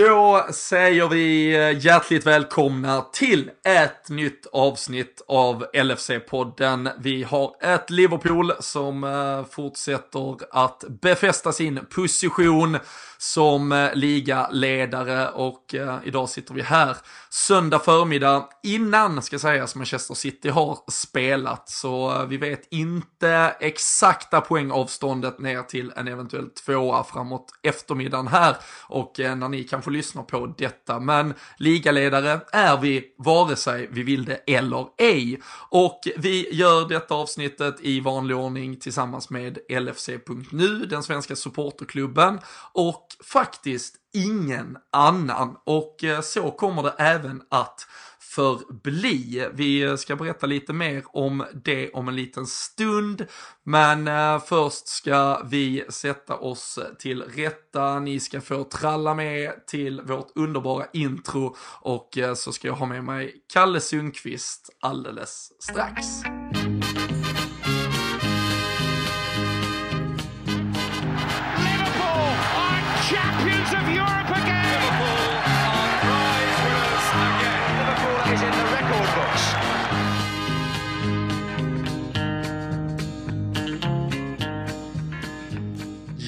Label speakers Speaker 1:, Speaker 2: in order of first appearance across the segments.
Speaker 1: Då säger vi eh, hjärtligt välkomna till ett nytt avsnitt av LFC-podden. Vi har ett Liverpool som eh, fortsätter att befästa sin position som eh, ligaledare och idag sitter vi här söndag förmiddag innan, ska sägas, Manchester City har spelat. Så vi vet inte exakta poängavståndet ner till en eventuell tvåa framåt eftermiddagen här och när ni kanske och lyssnar på detta. Men ligaledare är vi vare sig vi vill det eller ej. Och vi gör detta avsnittet i vanlig ordning tillsammans med LFC.nu, den svenska supporterklubben. Och faktiskt ingen annan. Och eh, så kommer det även att förbli. Vi ska berätta lite mer om det om en liten stund. Men eh, först ska vi sätta oss till rätta. Ni ska få tralla med till vårt underbara intro och eh, så ska jag ha med mig Kalle Sundqvist alldeles strax.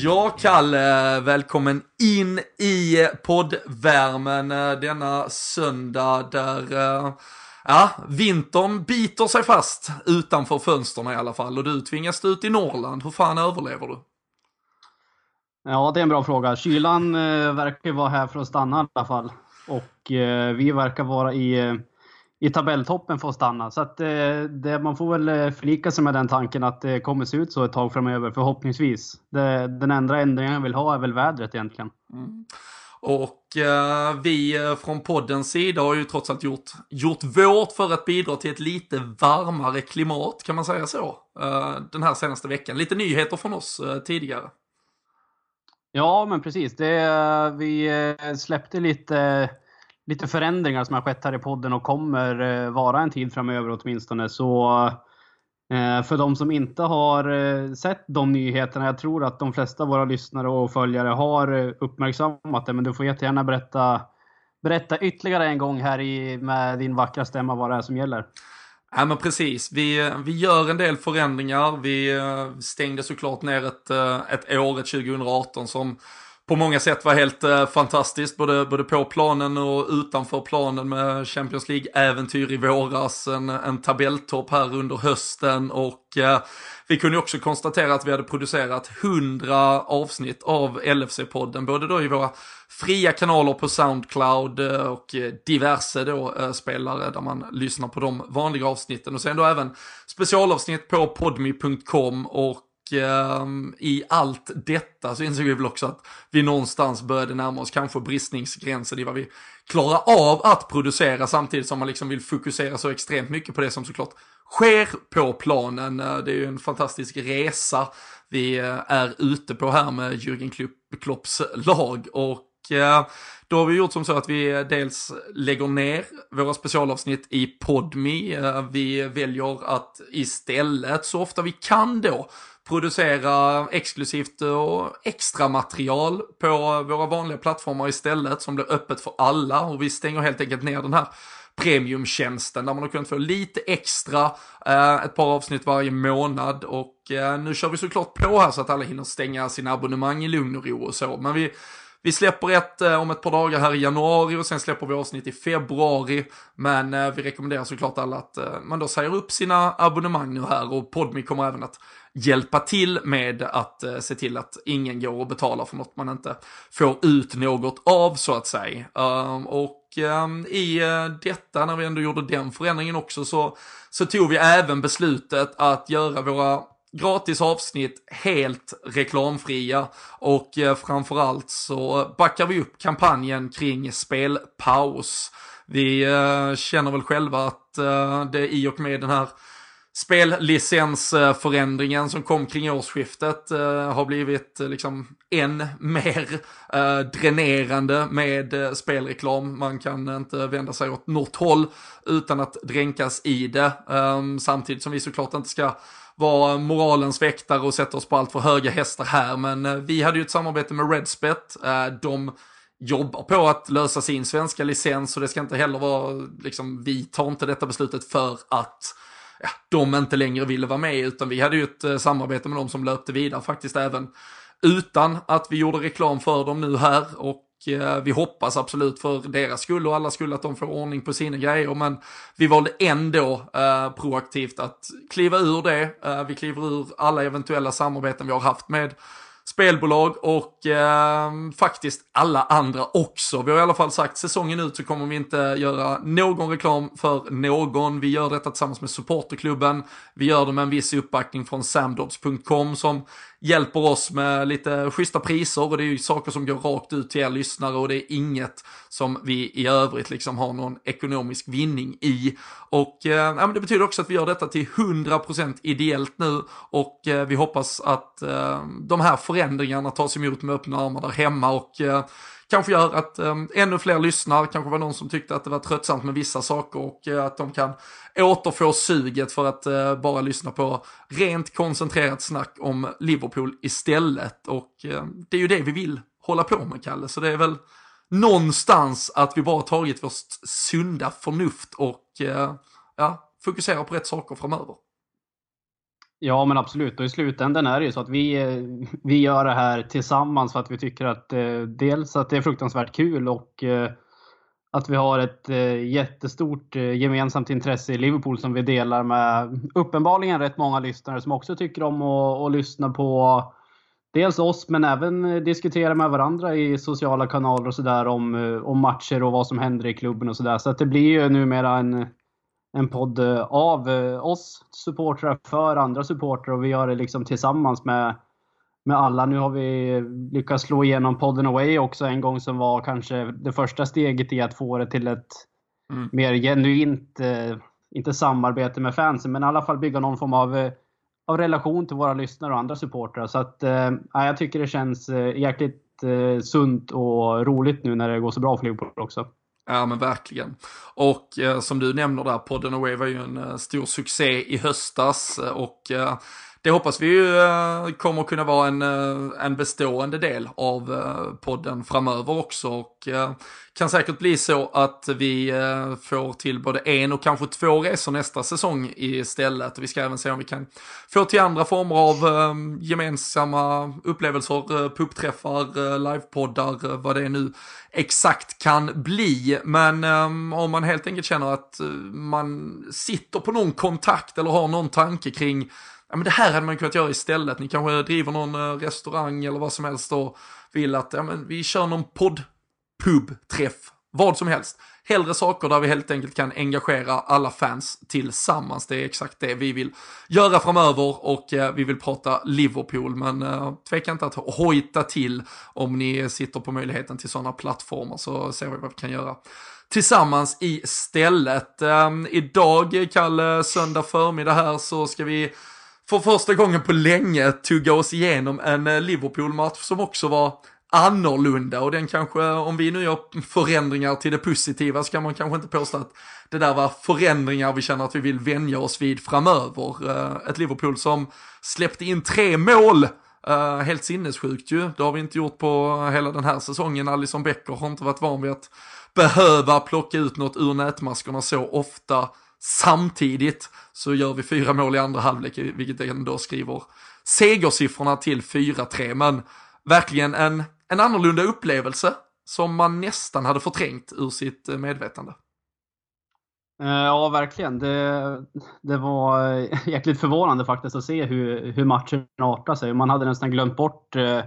Speaker 1: Ja, Kalle, välkommen in i poddvärmen eh, denna söndag där eh, ja, vintern biter sig fast utanför fönstren i alla fall och du tvingas ut i Norrland. Hur fan överlever du?
Speaker 2: Ja, det är en bra fråga. Kylan eh, verkar vara här för att stanna i alla fall. Och vi verkar vara i i tabelltoppen får stanna. Så att, eh, det, man får väl eh, förlika sig med den tanken att det kommer se ut så ett tag framöver, förhoppningsvis. Det, den enda ändringen jag vill ha är väl vädret egentligen. Mm.
Speaker 1: Och eh, vi eh, från poddens sida har ju trots allt gjort, gjort vårt för att bidra till ett lite varmare klimat, kan man säga så, eh, den här senaste veckan. Lite nyheter från oss eh, tidigare.
Speaker 2: Ja, men precis. Det, vi släppte lite lite förändringar som har skett här i podden och kommer eh, vara en tid framöver åtminstone. Så eh, för de som inte har eh, sett de nyheterna, jag tror att de flesta av våra lyssnare och följare har uppmärksammat det, men du får jättegärna berätta, berätta ytterligare en gång här i, med din vackra stämma vad det är som gäller.
Speaker 1: Ja men precis, vi, vi gör en del förändringar. Vi stängde såklart ner ett, ett året 2018 som på många sätt var helt eh, fantastiskt, både, både på planen och utanför planen med Champions League-äventyr i våras, en, en tabelltopp här under hösten. Och eh, vi kunde också konstatera att vi hade producerat 100 avsnitt av LFC-podden, både då i våra fria kanaler på Soundcloud eh, och eh, diverse då eh, spelare där man lyssnar på de vanliga avsnitten. Och sen då även specialavsnitt på podmi.com och um, i allt detta så insåg vi väl också att vi någonstans började närma oss kanske bristningsgränsen i vad vi klarar av att producera samtidigt som man liksom vill fokusera så extremt mycket på det som såklart sker på planen. Eh, det är ju en fantastisk resa vi eh, är ute på här med Jürgen Klopps lag och eh, då har vi gjort som så att vi dels lägger ner våra specialavsnitt i Podmi. Vi väljer att istället så ofta vi kan då producera exklusivt och extra material på våra vanliga plattformar istället som blir öppet för alla och vi stänger helt enkelt ner den här premiumtjänsten där man har kunnat få lite extra, eh, ett par avsnitt varje månad och eh, nu kör vi såklart på här så att alla hinner stänga sina abonnemang i lugn och ro och så. Men vi vi släpper ett eh, om ett par dagar här i januari och sen släpper vi avsnitt i februari. Men eh, vi rekommenderar såklart alla att eh, man då säger upp sina abonnemang nu här och Podmi kommer även att hjälpa till med att se till att ingen går och betalar för något man inte får ut något av så att säga. Ehm, och ehm, i detta, när vi ändå gjorde den förändringen också, så, så tog vi även beslutet att göra våra gratis avsnitt helt reklamfria och eh, framförallt så backar vi upp kampanjen kring spelpaus. Vi eh, känner väl själva att eh, det i och med den här spellicensförändringen som kom kring årsskiftet eh, har blivit eh, liksom än mer eh, dränerande med eh, spelreklam. Man kan inte vända sig åt något håll utan att dränkas i det. Eh, samtidigt som vi såklart inte ska vara moralens väktare och sätta oss på allt för höga hästar här. Men eh, vi hade ju ett samarbete med Redspet. Eh, de jobbar på att lösa sin svenska licens och det ska inte heller vara, liksom, vi tar inte detta beslutet för att ja, de inte längre ville vara med, utan vi hade ju ett eh, samarbete med dem som löpte vidare faktiskt även utan att vi gjorde reklam för dem nu här och Eh, vi hoppas absolut för deras skull och alla skull att de får ordning på sina grejer. Men vi valde ändå eh, proaktivt att kliva ur det. Eh, vi kliver ur alla eventuella samarbeten vi har haft med spelbolag och eh, faktiskt alla andra också. Vi har i alla fall sagt säsongen ut så kommer vi inte göra någon reklam för någon. Vi gör detta tillsammans med supporterklubben. Vi gör det med en viss uppbackning från samdobs.com som hjälper oss med lite schyssta priser och det är ju saker som går rakt ut till er lyssnare och det är inget som vi i övrigt liksom har någon ekonomisk vinning i. Och eh, ja, det betyder också att vi gör detta till 100% ideellt nu och eh, vi hoppas att eh, de här förändringarna tas emot med öppna armar där hemma och eh, kanske gör att eh, ännu fler lyssnar, kanske var någon som tyckte att det var tröttsamt med vissa saker och eh, att de kan återfå suget för att eh, bara lyssna på rent koncentrerat snack om Liverpool istället. Och eh, det är ju det vi vill hålla på med, Kalle, så det är väl någonstans att vi bara tagit vårt sunda förnuft och eh, ja, fokuserar på rätt saker framöver.
Speaker 2: Ja, men absolut. Och i slutändan är det ju så att vi, eh, vi gör det här tillsammans för att vi tycker att eh, dels att det är fruktansvärt kul och eh, att vi har ett eh, jättestort eh, gemensamt intresse i Liverpool som vi delar med uppenbarligen rätt många lyssnare som också tycker om att, att lyssna på dels oss men även eh, diskutera med varandra i sociala kanaler och sådär om, eh, om matcher och vad som händer i klubben och sådär. Så att det blir ju numera en, en podd av oss supportrar för andra supportrar och vi gör det liksom tillsammans med med alla. Nu har vi lyckats slå igenom podden Away också en gång som var kanske det första steget i att få det till ett mm. mer genuint, eh, inte samarbete med fansen, men i alla fall bygga någon form av, eh, av relation till våra lyssnare och andra supportrar. Så att, eh, jag tycker det känns eh, jäkligt eh, sunt och roligt nu när det går så bra för Liverpool också.
Speaker 1: Ja men verkligen. Och eh, som du nämner där, podden Away var ju en eh, stor succé i höstas eh, och eh, det hoppas vi ju eh, kommer kunna vara en, eh, en bestående del av eh, podden framöver också. Och kan säkert bli så att vi får till både en och kanske två resor nästa säsong istället. Vi ska även se om vi kan få till andra former av gemensamma upplevelser, pubträffar, livepoddar, vad det nu exakt kan bli. Men om man helt enkelt känner att man sitter på någon kontakt eller har någon tanke kring ja men det här hade man kunnat göra istället. Ni kanske driver någon eh, restaurang eller vad som helst och vill att ja, men vi kör någon podd pub-träff, vad som helst. Hellre saker där vi helt enkelt kan engagera alla fans tillsammans. Det är exakt det vi vill göra framöver och eh, vi vill prata Liverpool. Men eh, tveka inte att hojta till om ni sitter på möjligheten till sådana plattformar så ser vi vad vi kan göra tillsammans istället. Eh, idag, Kalle, söndag förmiddag här så ska vi för första gången på länge tugga oss igenom en eh, Liverpool-match som också var annorlunda och den kanske, om vi nu gör förändringar till det positiva så kan man kanske inte påstå att det där var förändringar vi känner att vi vill vänja oss vid framöver. Eh, ett Liverpool som släppte in tre mål Uh, helt sinnessjukt ju. Det har vi inte gjort på hela den här säsongen. Alison Becker har inte varit van vid att behöva plocka ut något ur nätmaskerna så ofta Samtidigt så gör vi fyra mål i andra halvlek, vilket ändå skriver segersiffrorna till 4-3. Men verkligen en, en annorlunda upplevelse som man nästan hade förträngt ur sitt eh, medvetande.
Speaker 2: Eh, ja, verkligen. Det, det var eh, jäkligt förvånande faktiskt att se hur, hur matchen artade sig. Man hade nästan glömt bort eh,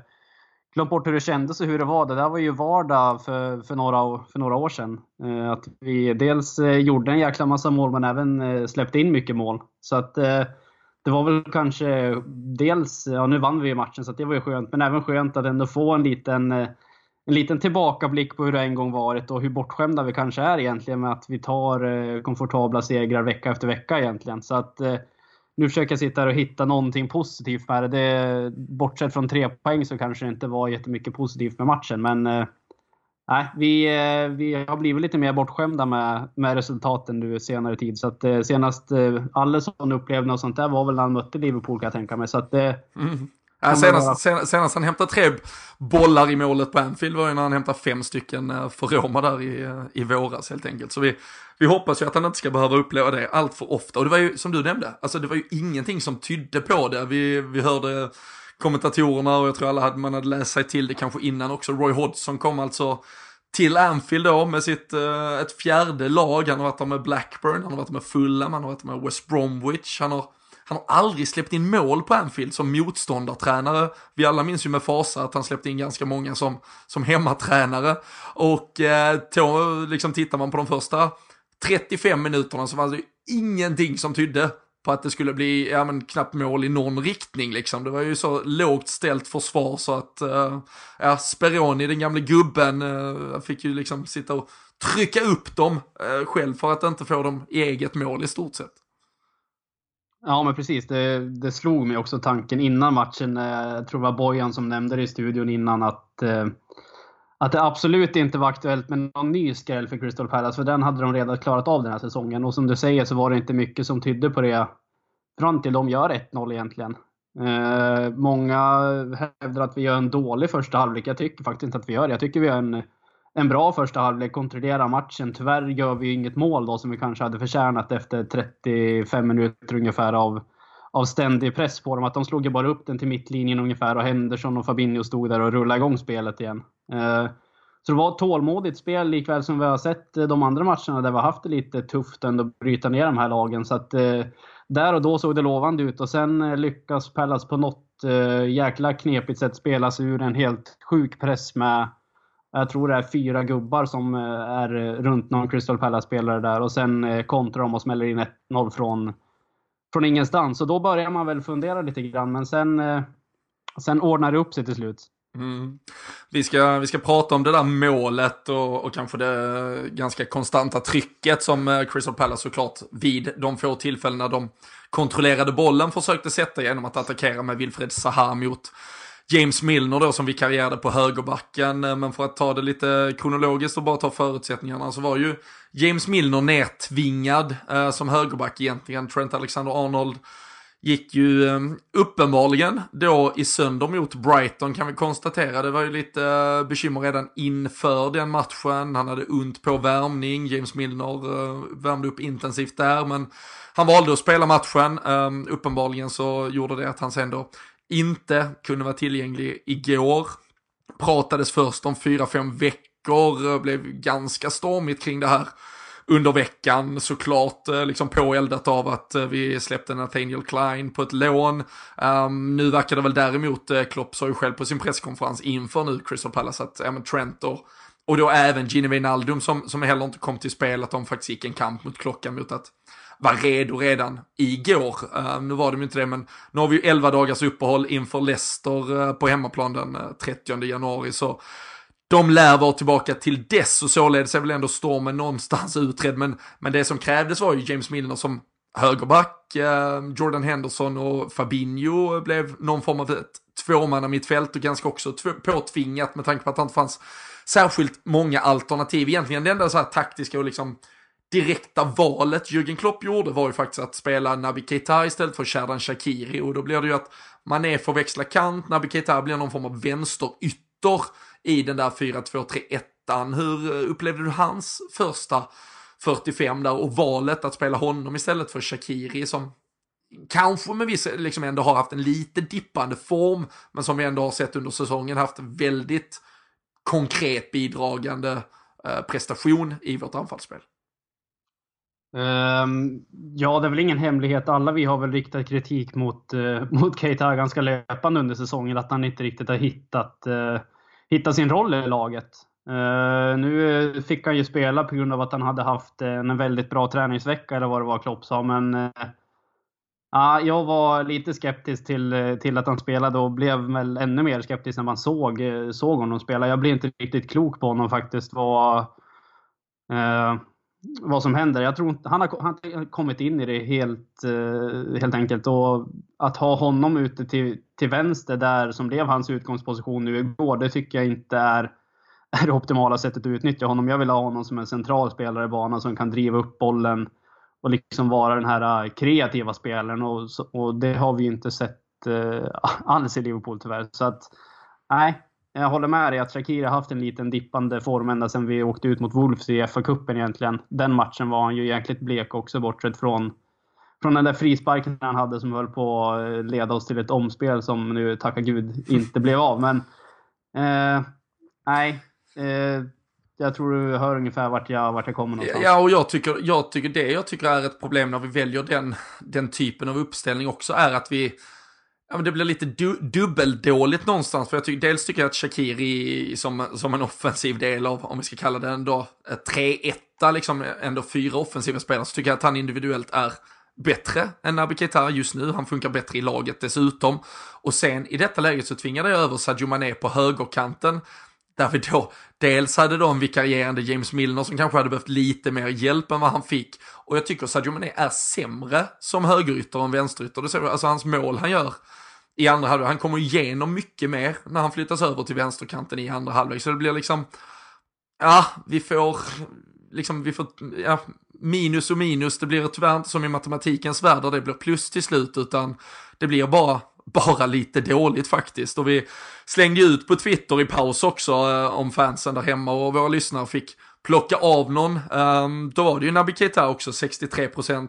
Speaker 2: glömt bort hur det kändes och hur det var. Det där var ju vardag för, för, några, för några år sedan. Eh, att vi dels eh, gjorde en jäkla massa mål men även eh, släppte in mycket mål. Så att eh, det var väl kanske dels, ja nu vann vi ju matchen så det var ju skönt, men även skönt att ändå få en liten, eh, en liten tillbakablick på hur det en gång varit och hur bortskämda vi kanske är egentligen med att vi tar eh, komfortabla segrar vecka efter vecka egentligen. Så att nu försöker jag sitta här och hitta någonting positivt med det. det. Bortsett från tre poäng så kanske det inte var jättemycket positivt med matchen. Men eh, vi, eh, vi har blivit lite mer bortskämda med, med resultaten nu senare tid. Så att, eh, senast eh, Allison upplevde något sånt där var väl när han mötte Liverpool kan jag tänka mig. Så att, eh, mm.
Speaker 1: Ja, senast, senast, senast han hämtade tre bollar i målet på Anfield var ju när han hämtade fem stycken eh, för Roma där i, eh, i våras helt enkelt. Så vi, vi hoppas ju att han inte ska behöva uppleva det allt för ofta. Och det var ju som du nämnde, alltså det var ju ingenting som tydde på det. Vi, vi hörde kommentatorerna och jag tror alla hade, man hade läst sig till det kanske innan också. Roy Hodgson kom alltså till Anfield då med sitt, uh, ett fjärde lag. Han har varit där med Blackburn, han har varit med Fulham, han har varit med West Bromwich. Han har, han har aldrig släppt in mål på Anfield som motståndartränare. Vi alla minns ju med fasa att han släppte in ganska många som, som hemmatränare. Och eh, då liksom tittar man på de första 35 minuterna så var det ingenting som tydde på att det skulle bli, ja men knappt mål i någon riktning liksom. Det var ju så lågt ställt försvar så att, eh, ja, Speroni, den gamle gubben, eh, fick ju liksom sitta och trycka upp dem eh, själv för att inte få dem i eget mål i stort sett.
Speaker 2: Ja, men precis. Det, det slog mig också tanken innan matchen. Eh, jag tror det var Bojan som nämnde det i studion innan att eh, att det absolut inte var aktuellt med någon ny skräll för Crystal Palace, för den hade de redan klarat av den här säsongen. Och som du säger så var det inte mycket som tydde på det fram till de gör 1-0 egentligen. Eh, många hävdar att vi gör en dålig första halvlek. Jag tycker faktiskt inte att vi gör det. Jag tycker vi gör en, en bra första halvlek, kontrollerar matchen. Tyvärr gör vi inget mål då som vi kanske hade förtjänat efter 35 minuter ungefär av, av ständig press på dem. Att de slog ju bara upp den till mittlinjen ungefär och Henderson och Fabinho stod där och rullade igång spelet igen. Eh, så det var ett tålmodigt spel likväl som vi har sett de andra matcherna där vi har haft det lite tufft ändå att bryta ner de här lagen. Så att eh, där och då såg det lovande ut och sen eh, lyckas Pallas på något jäkla knepigt sätt spela sig ur en helt sjuk press med jag tror det är fyra gubbar som eh, är runt någon Crystal Palace-spelare där och sen eh, kontrar de och smäller in 1-0 från, från ingenstans. Så då börjar man väl fundera lite grann men sen, eh, sen ordnar det upp sig till slut.
Speaker 1: Mm. Vi, ska, vi ska prata om det där målet och, och kanske det ganska konstanta trycket som Crystal Palace såklart vid de få tillfällen när de kontrollerade bollen försökte sätta genom att attackera med Wilfred Zaha mot James Milner då som vikarierade på högerbacken. Eh, men för att ta det lite kronologiskt och bara ta förutsättningarna så var ju James Milner nedtvingad eh, som högerback egentligen. Trent Alexander-Arnold gick ju eh, uppenbarligen då i sönder mot Brighton kan vi konstatera. Det var ju lite eh, bekymmer redan inför den matchen. Han hade ont på värmning. James Milner eh, värmde upp intensivt där, men han valde att spela matchen. Eh, uppenbarligen så gjorde det att han sen då inte kunde vara tillgänglig igår. Pratades först om fyra fem veckor, blev ganska stormigt kring det här under veckan såklart eh, liksom påeldat av att eh, vi släppte Nathaniel Klein på ett lån. Um, nu verkar det väl däremot, eh, Klopp sa ju själv på sin presskonferens inför nu Crystal Palace att ja, men Trent och, och då även Gini Wijnaldum som, som heller inte kom till spel, att de faktiskt gick en kamp mot klockan mot att var redo redan igår. Uh, nu var de inte det, men nu har vi ju 11 dagars uppehåll inför Leicester uh, på hemmaplan den eh, uh, 30 januari. Så de lär vara tillbaka till dess och således är väl ändå stormen någonstans utredd. Men, men det som krävdes var ju James Milner som högerback, Jordan Henderson och Fabinho blev någon form av ett tvåmanna mittfält och ganska också påtvingat med tanke på att det inte fanns särskilt många alternativ. Egentligen det enda så här taktiska och liksom direkta valet Jürgen Klopp gjorde var ju faktiskt att spela Naby Keita istället för Sherdan Shakiri och då blir det ju att Mané får växla kant, Naby Keita blir någon form av vänsterytter i den där 4-2-3-1. Hur eh, upplevde du hans första 45 där och valet att spela honom istället för Shakiri som kanske med viss, liksom ändå har haft en lite dippande form, men som vi ändå har sett under säsongen haft väldigt konkret bidragande eh, prestation i vårt anfallsspel.
Speaker 2: Ehm, ja, det är väl ingen hemlighet. Alla vi har väl riktat kritik mot, eh, mot Keita ganska löpande under säsongen, att han inte riktigt har hittat eh, hittat sin roll i laget. Ehm, nu eh, fick han ju spela på grund av att han hade haft en väldigt bra träningsvecka eller vad det var Klopp sa. Men ja, jag var lite skeptisk till, till att han spelade och blev väl ännu mer skeptisk när man såg, såg honom spela. Jag blev inte riktigt klok på honom faktiskt. Var, vad som händer. Jag tror han har, han har kommit in i det helt, eh, helt enkelt. Och att ha honom ute till, till vänster där, som blev hans utgångsposition nu igår, det tycker jag inte är, är det optimala sättet att utnyttja honom. Jag vill ha honom som en central spelare i banan som kan driva upp bollen och liksom vara den här eh, kreativa spelaren. Och, och det har vi inte sett eh, alls i Liverpool tyvärr. Så att, nej, jag håller med dig att Shakiri har haft en liten dippande form ända sedan vi åkte ut mot Wolves i FA-cupen egentligen. Den matchen var han ju jäkligt blek också bortsett från, från den där frisparken han hade som höll på att leda oss till ett omspel som nu, tacka gud, inte blev av. Men eh, nej, eh, jag tror du hör ungefär vart jag, vart jag kommer någonstans.
Speaker 1: Ja, och jag tycker, jag tycker det jag tycker är ett problem när vi väljer den, den typen av uppställning också är att vi Ja, men det blir lite du dubbeldåligt någonstans. För jag tycker, dels tycker jag att Shakiri som, som en offensiv del av, om vi ska kalla det ändå, eh, 3-1, liksom ändå fyra offensiva spelare, så tycker jag att han individuellt är bättre än Naby Keita just nu. Han funkar bättre i laget dessutom. Och sen i detta läget så tvingade jag över Sadio Mané på högerkanten. Där vi då dels hade då en vikarierande James Milner som kanske hade behövt lite mer hjälp än vad han fick. Och jag tycker Sadio Mané är sämre som högerytter än vänsterytter. Det ser vi, alltså hans mål han gör i andra halvlek. Han kommer igenom mycket mer när han flyttas över till vänsterkanten i andra halvlek. Så det blir liksom, ja, vi får, liksom, vi får, ja, minus och minus. Det blir tyvärr inte som i matematikens värld där det blir plus till slut, utan det blir bara bara lite dåligt faktiskt. Och vi slängde ut på Twitter i paus också eh, om fansen där hemma och våra lyssnare fick plocka av någon. Um, då var det ju Naby Keita också, 63%.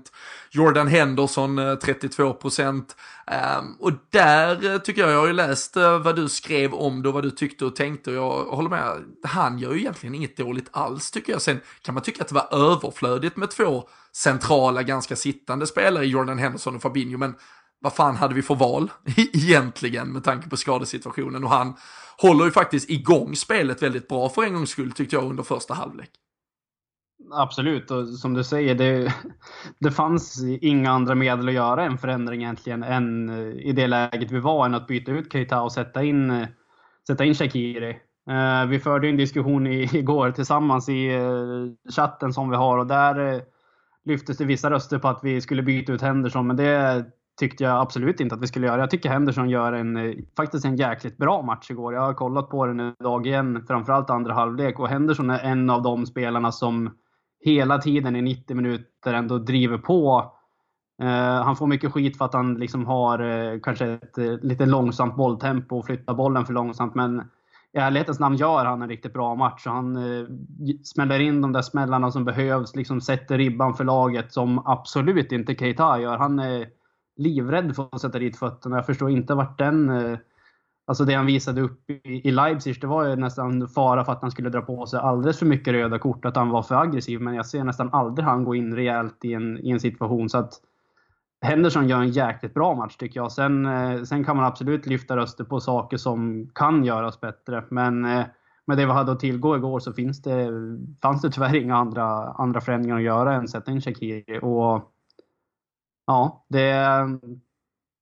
Speaker 1: Jordan Henderson, eh, 32%. Um, ehm, och där eh, tycker jag, jag har ju läst uh, vad du skrev om det och vad du tyckte och tänkte och jag håller med. Han gör ju egentligen inget dåligt alls tycker jag. Sen kan man tycka att det var överflödigt med två centrala, ganska sittande spelare, Jordan Henderson och Fabinho, men vad fan hade vi för val egentligen med tanke på skadesituationen och han håller ju faktiskt igång spelet väldigt bra för en gångs skull tyckte jag under första halvlek.
Speaker 2: Absolut, och som du säger, det, det fanns inga andra medel att göra en förändring egentligen än eh, i det läget vi var, än att byta ut Keita och sätta in, eh, sätta in Shakiri. Eh, vi förde en diskussion igår tillsammans i chatten som vi har och där lyftes det vissa röster på att vi skulle byta ut Henderson, men det tyckte jag absolut inte att vi skulle göra. Jag tycker Henderson gör en, eh, faktiskt en jäkligt bra match igår. Jag har kollat på den idag igen, framförallt andra halvlek. Och Henderson är en av de spelarna som hela tiden i 90 minuter ändå driver på. Uh, han får mycket skit för att han liksom har uh, kanske ett uh, lite långsamt bolltempo och flyttar bollen för långsamt. Men i ärlighetens namn gör han en riktigt bra match. Han smäller in de där smällarna som behövs, liksom sätter ribban för laget som absolut inte Keita gör. Han är livrädd för att sätta dit fötterna. Jag förstår inte vart den... Eh, alltså det han visade upp i Leipzig, det var ju nästan fara för att han skulle dra på sig alldeles för mycket röda kort, att han var för aggressiv. Men jag ser nästan aldrig han gå in rejält i en, i en situation. Så att Henderson gör en jäkligt bra match tycker jag. Sen, eh, sen kan man absolut lyfta röster på saker som kan göras bättre. Men eh, med det vi hade att tillgå igår så finns det, fanns det tyvärr inga andra, andra förändringar att göra än att sätta in Shakiri. Och ja, det...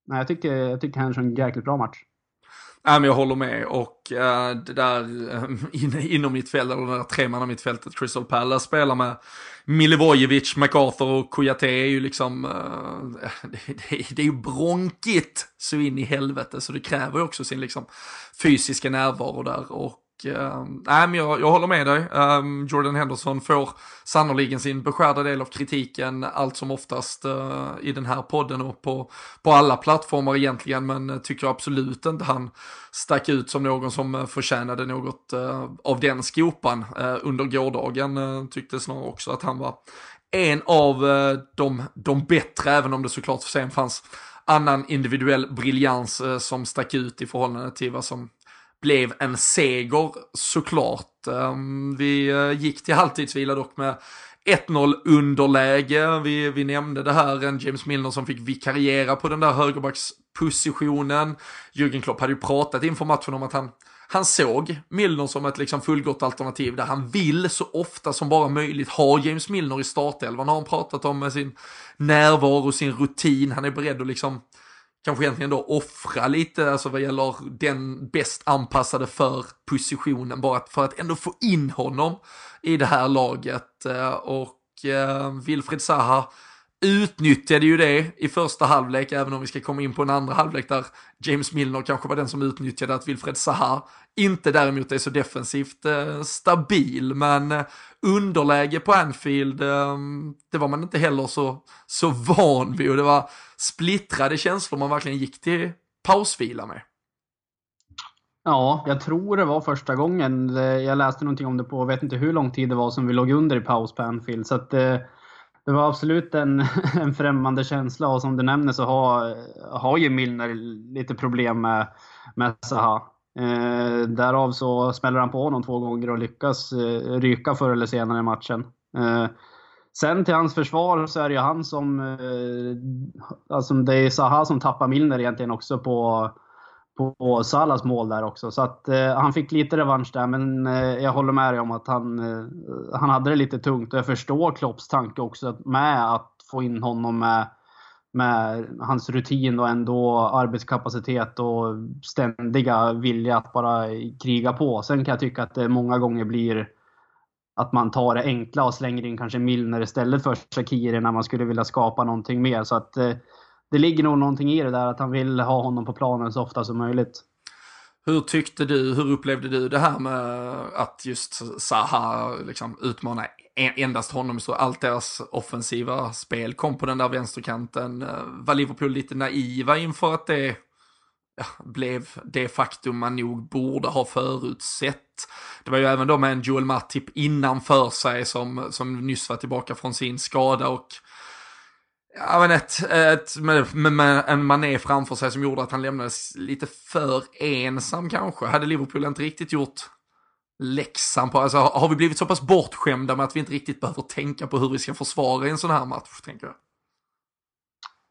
Speaker 2: Nej, jag tycker, jag tycker han är en jäkligt bra match.
Speaker 1: Ja, men jag håller med. Och äh, det där eh, äh, in, inom mittfältet, eller det där tremannamittfältet, Crystal Palace spelar med Milivojevic, MacArthur och Kouyaté är ju liksom, äh, det, det, det, är ju bronkigt så in i helvete. Så det kräver ju också sin liksom fysiska närvaro där. Och uh, nej, men jag, jag håller med dig. Um, Jordan Henderson får sannoliken sin beskärda del av kritiken allt som oftast uh, i den här podden och på, på alla plattformar egentligen, men eh, tycker absolut inte han stack ut som någon som eh, förtjänade något uh, av den skopan under gårdagen. tyckte snarare också att han var en av de, de bättre, även om det såklart sen fanns annan individuell briljans som stack ut i förhållande till vad som blev en seger såklart. Ehm, vi eh, gick till halvtidsvila dock med 1-0 underläge. Vi, vi nämnde det här, en James Milner som fick vikariera på den där högerbackspositionen. Jürgen Klopp hade ju pratat inför matchen om att han, han såg Milner som ett liksom fullgott alternativ där han vill så ofta som bara möjligt ha James Milner i startelvan har han pratat om med sin närvaro, sin rutin. Han är beredd att liksom kanske egentligen då offra lite, alltså vad gäller den bäst anpassade för positionen, bara för att ändå få in honom i det här laget. Eh, och eh, Wilfried Zaha utnyttjade ju det i första halvlek, även om vi ska komma in på en andra halvlek där James Milner kanske var den som utnyttjade att Wilfred Zaha inte däremot är så defensivt eh, stabil, men eh, underläge på Anfield, eh, det var man inte heller så, så van vid och det var splittrade känslor man verkligen gick till pausvila med.
Speaker 2: Ja, jag tror det var första gången. Eh, jag läste någonting om det på, vet inte hur lång tid det var som vi låg under i paus på Anfield. Så att eh det var absolut en, en främmande känsla och som du nämner så har, har ju Milner lite problem med, med Zaha. Eh, därav så smäller han på honom två gånger och lyckas eh, ryka förr eller senare i matchen. Eh, sen till hans försvar så är det ju han som... Eh, alltså det är Zaha som tappar Milner egentligen också på, på Salas mål där också. Så att eh, han fick lite revansch där, men eh, jag håller med dig om att han, eh, han hade det lite tungt. Och jag förstår Klopps tanke också med att få in honom med med hans rutin och ändå arbetskapacitet och ständiga vilja att bara kriga på. Sen kan jag tycka att det många gånger blir att man tar det enkla och slänger in kanske Milner istället för Shakiri när man skulle vilja skapa någonting mer. Så att eh, det ligger nog någonting i det där att han vill ha honom på planen så ofta som möjligt.
Speaker 1: Hur tyckte du, hur upplevde du det här med att just Zaha liksom utmanar endast honom så allt deras offensiva spel kom på den där vänsterkanten. Var Liverpool lite naiva inför att det ja, blev det faktum man nog borde ha förutsett. Det var ju även då med en Joel Matip innanför sig som, som nyss var tillbaka från sin skada och Ja men ett, ett med, med, med en mané framför sig som gjorde att han lämnades lite för ensam kanske. Hade Liverpool inte riktigt gjort läxan på, alltså har vi blivit så pass bortskämda med att vi inte riktigt behöver tänka på hur vi ska försvara i en sån här match, tänker jag?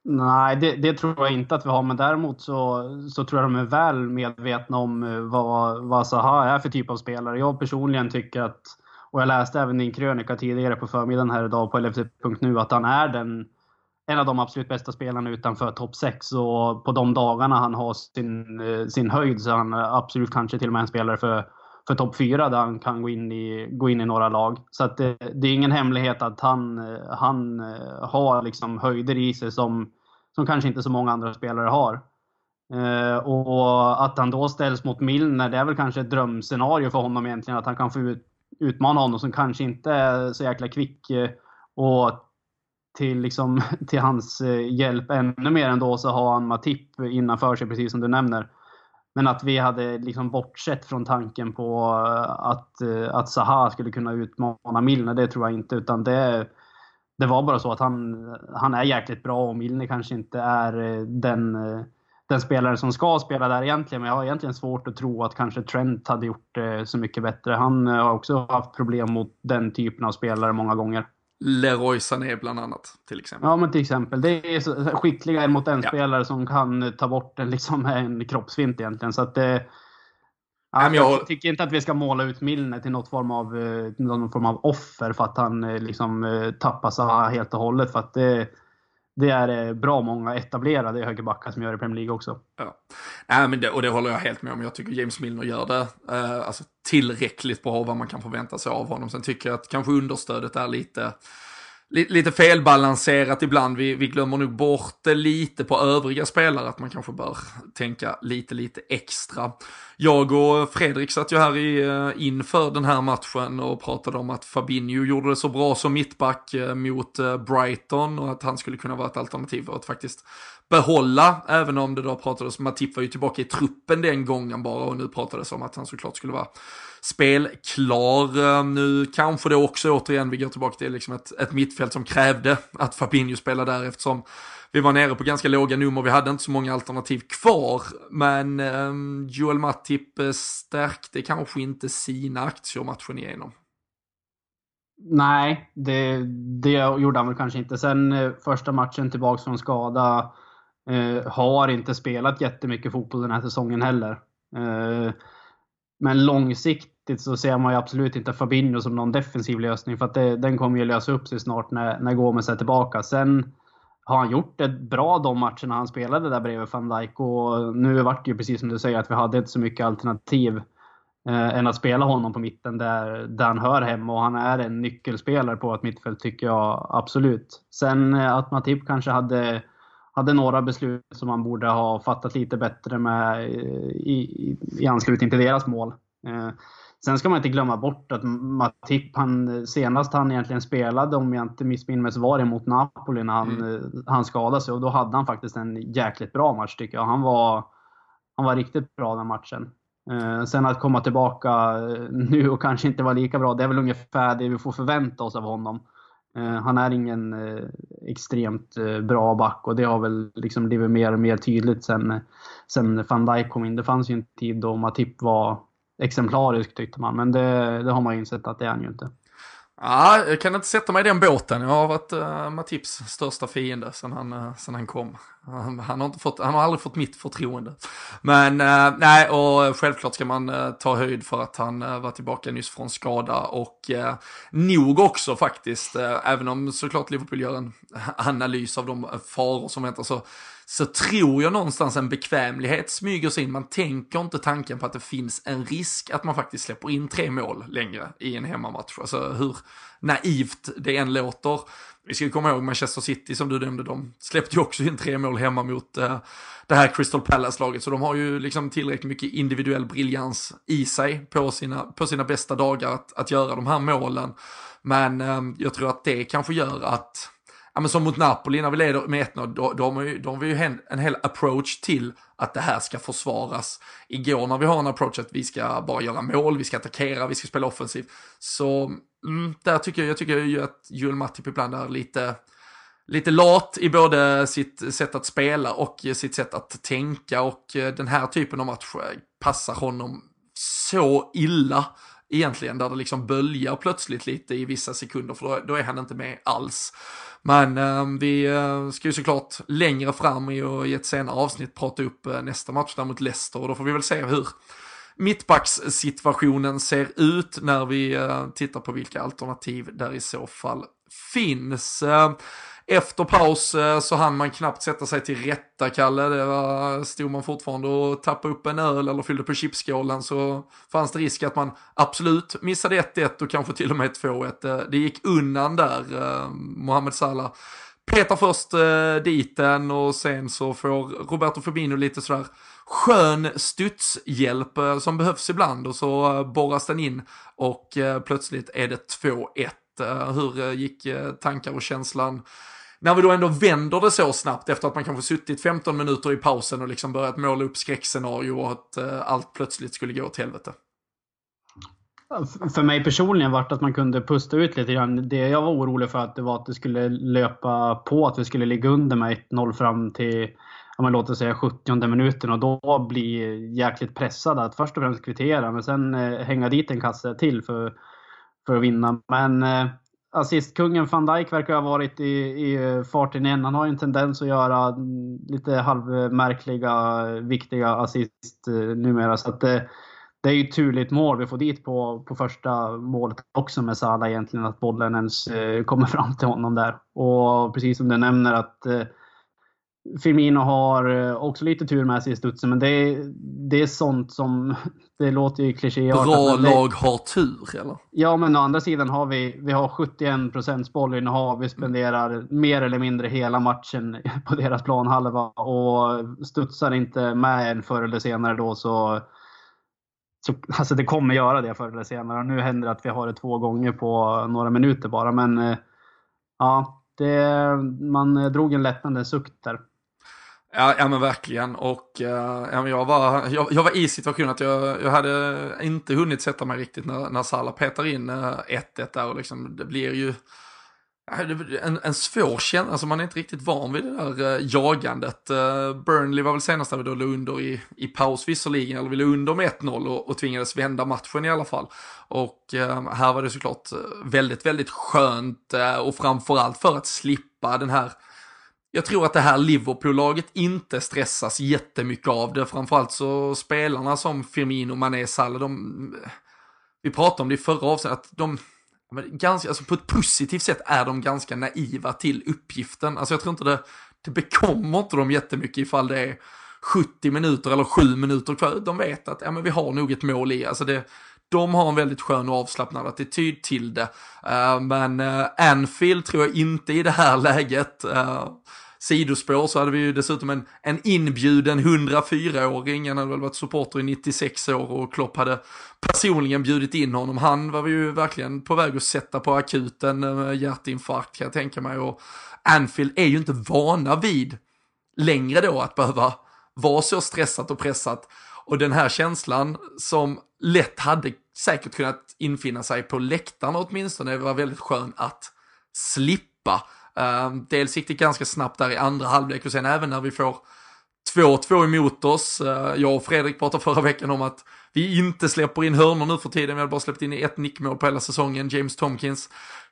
Speaker 2: Nej, det, det, tror jag inte att vi har, men däremot så, så tror jag de är väl medvetna om eh, vad, vad Zaha är för typ av spelare. Jag personligen tycker att, och jag läste även din krönika tidigare på förmiddagen här idag på LFC.nu, att han är den, en av de absolut bästa spelarna utanför topp 6. Och på de dagarna han har sin, eh, sin höjd så är han absolut kanske till och med en spelare för för topp 4 där han kan gå in i, gå in i några lag. Så att det, det, är ingen hemlighet att han, eh, han har liksom höjder i sig som, som kanske inte så många andra spelare har. Eh, och att han då ställs mot Milner, det är väl kanske ett drömscenario för honom egentligen. Att han kan få ut, utmana honom som kanske inte är så jäkla kvick. Och till, liksom, till hans eh, hjälp ännu mer ändå så har han Matip innanför sig, precis som du nämner. Men att vi hade liksom bortsett från tanken på eh, att, eh, att Zaha skulle kunna utmana Milner, det tror jag inte. Utan det, det var bara så att han, han är jäkligt bra och Milner kanske inte är den, den spelare som ska spela där egentligen. Men jag har egentligen svårt att tro att kanske Trent hade gjort det så mycket bättre. Han har också haft problem mot den typen av spelare många gånger.
Speaker 1: Leroy Sané bland annat, till exempel.
Speaker 2: Ja, men till exempel. Det är så skickliga mot en ja. spelare som kan ta bort en, liksom, en kroppsfint egentligen. Så att Ja, jag, jag tycker inte att vi ska måla ut Milner till något form av, eh, någon form av offer för att han eh, liksom eh, tappar sig helt och hållet. För att det, det är eh, bra många etablerade högerbackar som gör det i Premier League också.
Speaker 1: Ja. Äh, men det, och det håller jag helt med om. Jag tycker James Milner gör det eh, alltså, tillräckligt bra vad man kan förvänta sig av honom. Sen tycker jag att kanske understödet är lite lite felbalanserat ibland. Vi, vi glömmer nog bort det lite på övriga spelare, att man kanske bör tänka lite, lite extra. Jag och Fredrik satt ju här i, eh, inför den här matchen och pratade om att Fabinho gjorde det så bra som mittback eh, mot eh, Brighton och att han skulle kunna vara ett alternativ för att faktiskt behålla, även om det då pratades om att Matip var ju tillbaka i truppen den gången bara och nu pratades om att han såklart skulle vara spelklar. Ehm, nu kanske det också återigen, vi går tillbaka till liksom ett, ett mittfält som krävde att Fabinho spelade där eftersom vi var nere på ganska låga nummer, vi hade inte så många alternativ kvar. Men um, Joel Matip eh, stärkte kanske inte sina aktier matchen igenom.
Speaker 2: Nej, det, det gjorde han väl kanske inte. Sen eh, första matchen tillbaka från skada eh, har inte spelat jättemycket fotboll den här säsongen heller. Eh, men långsiktigt så ser man ju absolut inte Fabinho som någon defensiv lösning. För att det, den kommer ju lösa upp sig snart när, när Gomes är tillbaka. Sen har han gjort det bra de matcherna han spelade där bredvid van Dijk. Och nu vart det ju precis som du säger att vi hade inte så mycket alternativ eh, än att spela honom på mitten där, där han hör hemma. Och han är en nyckelspelare på ett mittfält tycker jag absolut. Sen eh, att Matip kanske hade hade några beslut som man borde ha fattat lite bättre med i, i, i anslutning till deras mål. Eh, sen ska man inte glömma bort att Matip, han, senast han egentligen spelade, om jag inte missminner mig, så var det mot Napoli när han, mm. Eh, han skadade sig. Och då hade han faktiskt en jäkligt bra match tycker jag. Han var, han var riktigt bra den matchen. Eh, sen att komma tillbaka nu och kanske inte vara lika bra, det är väl ungefär det vi får förvänta oss av honom. Eh, han är ingen eh, extremt eh, bra back och det har väl liksom blivit mer och mer tydligt sen, sen van Dijk kom in. Det fanns ju en tid då Matip var exemplarisk tyckte man, men det, det har man ju insett att det är han ju inte.
Speaker 1: Ja, jag kan inte sätta mig i den båten. Jag har varit uh, Matips största fiende sedan han, uh, sedan han kom. Uh, han, har inte fått, han har aldrig fått mitt förtroende. Men uh, nej, och självklart ska man uh, ta höjd för att han uh, var tillbaka nyss från skada och uh, nog också faktiskt, även om såklart Liverpool gör en analys av de faror som väntar så så tror jag någonstans en bekvämlighet smyger sig in. Man tänker inte tanken på att det finns en risk att man faktiskt släpper in tre mål längre i en hemmamatch. Alltså hur naivt det än låter. Vi ska komma ihåg Manchester City som du nämnde, de släppte ju också in tre mål hemma mot uh, det här Crystal Palace-laget. Så de har ju liksom tillräckligt mycket individuell briljans i sig på sina, på sina bästa dagar att, att göra de här målen. Men um, jag tror att det kanske gör att ja, men som mot Napoli när vi leder med 1-0, då, då, har ju, då har vi ju en, en hel approach till att det här ska försvaras. Igår när vi har en approach att vi ska bara göra mål, vi ska attackera, vi ska spela offensivt. Så mm, där tycker jag, jag tycker ju att Joel Matip ibland är lite, lite lat i både sitt sätt att spela och sitt sätt att tänka och eh, den här typen av match eh, passar honom så illa egentligen, där det liksom böljar plötsligt lite i vissa sekunder, för då, då är han inte med alls. Men eh, vi eh, ska ju såklart längre fram i, i ett senare avsnitt prata upp eh, nästa match där mot Leicester och då får vi väl se hur mittbackssituationen ser ut när vi eh, tittar på vilka alternativ där i så fall finns. Eh, efter paus eh, så hann man knappt sätta sig till rätta, Kalle. Det var, stod man fortfarande och tappade upp en öl eller fyllde på chipskålen så fanns det risk att man absolut missade 1-1 och kanske till och med 2-1. Eh, det gick undan där, eh, Mohamed Salah petar först eh, dit den och sen så får Roberto Fabinho lite sådär skön studshjälp eh, som behövs ibland och så eh, borras den in och eh, plötsligt är det 2-1. Eh, hur eh, gick eh, tankar och känslan när vi då ändå vänder det så snabbt efter att man kanske suttit 15 minuter i pausen och liksom börjat måla upp skräckscenario och att allt plötsligt skulle gå åt helvete?
Speaker 2: För mig personligen vart att man kunde pusta ut lite grann. Det jag var orolig för att det var att det skulle löpa på, att vi skulle ligga under med 1-0 fram till ja, låt oss säga 70 minuten och då bli jäkligt pressad att först och främst kvittera men sen eh, hänga dit en kasse till för, för att vinna. Men eh, assistkungen van Dijk verkar ha varit i, i eh, farten igen. Han har ju en tendens att göra mm, lite halvmärkliga, viktiga assist eh, numera. Så att det, det är ju ett turligt mål vi får dit på, på första målet också med Salah egentligen, att bollen ens eh, kommer fram till honom där. Och precis som du nämner att eh, Firmino har eh, också lite tur med sig i studsen, men det är, det är sånt som... Det låter ju klichéartat.
Speaker 1: Bra lag har tur, eller?
Speaker 2: Ja, men å andra sidan har vi, vi har 71 bollinnehav. Vi spenderar mer eller mindre hela matchen på deras planhalva och studsar inte med en förr eller senare då så... så alltså det kommer göra det förr eller senare. Nu händer det att vi har det två gånger på några minuter bara, men... Eh, ja, det, man drog en lättnadens suck där.
Speaker 1: Ja, ja men verkligen. Och eh, ja, men jag, var, jag, jag, var i situationen att jag, jag hade inte hunnit sätta mig riktigt när, när Salah petar in eh, 1-1 där och liksom det blir ju en, en svår känsla, alltså man är inte riktigt van vid det där eh, jagandet. Burnley var väl senast när vi då låg under i, i paus visserligen, eller vi låg under med 1-0 och, och tvingades vända matchen i alla fall. Och här var det såklart väldigt, väldigt skönt och framförallt för att slippa den här jag tror att det här Liverpool-laget inte stressas jättemycket av det. Framförallt så spelarna som Firmino, Mané, Salah, de... Vi pratade om det i förra avsnittet, att de... Ganska, alltså på ett positivt sätt är de ganska naiva till uppgiften. Alltså jag tror inte det, det bekommer inte dem jättemycket ifall det är 70 minuter eller 7 minuter kvar. De vet att ja, men vi har nog ett mål i. Alltså det, de har en väldigt skön och avslappnad attityd till det. Uh, men uh, Anfield tror jag inte i det här läget. Uh, sidospår så hade vi ju dessutom en, en inbjuden 104-åring, han hade väl varit supporter i 96 år och Klopp hade personligen bjudit in honom. Han var vi ju verkligen på väg att sätta på akuten med hjärtinfarkt kan jag tänka mig och Anfield är ju inte vana vid längre då att behöva vara så stressat och pressat. Och den här känslan som lätt hade säkert kunnat infinna sig på läktarna åtminstone, var väldigt skön att slippa. Ehm, dels gick det ganska snabbt där i andra halvlek och sen även när vi får 2-2 emot oss. Uh, jag och Fredrik pratade förra veckan om att vi inte släpper in hörnor nu för tiden. Vi har bara släppt in ett nickmål på hela säsongen. James Tomkins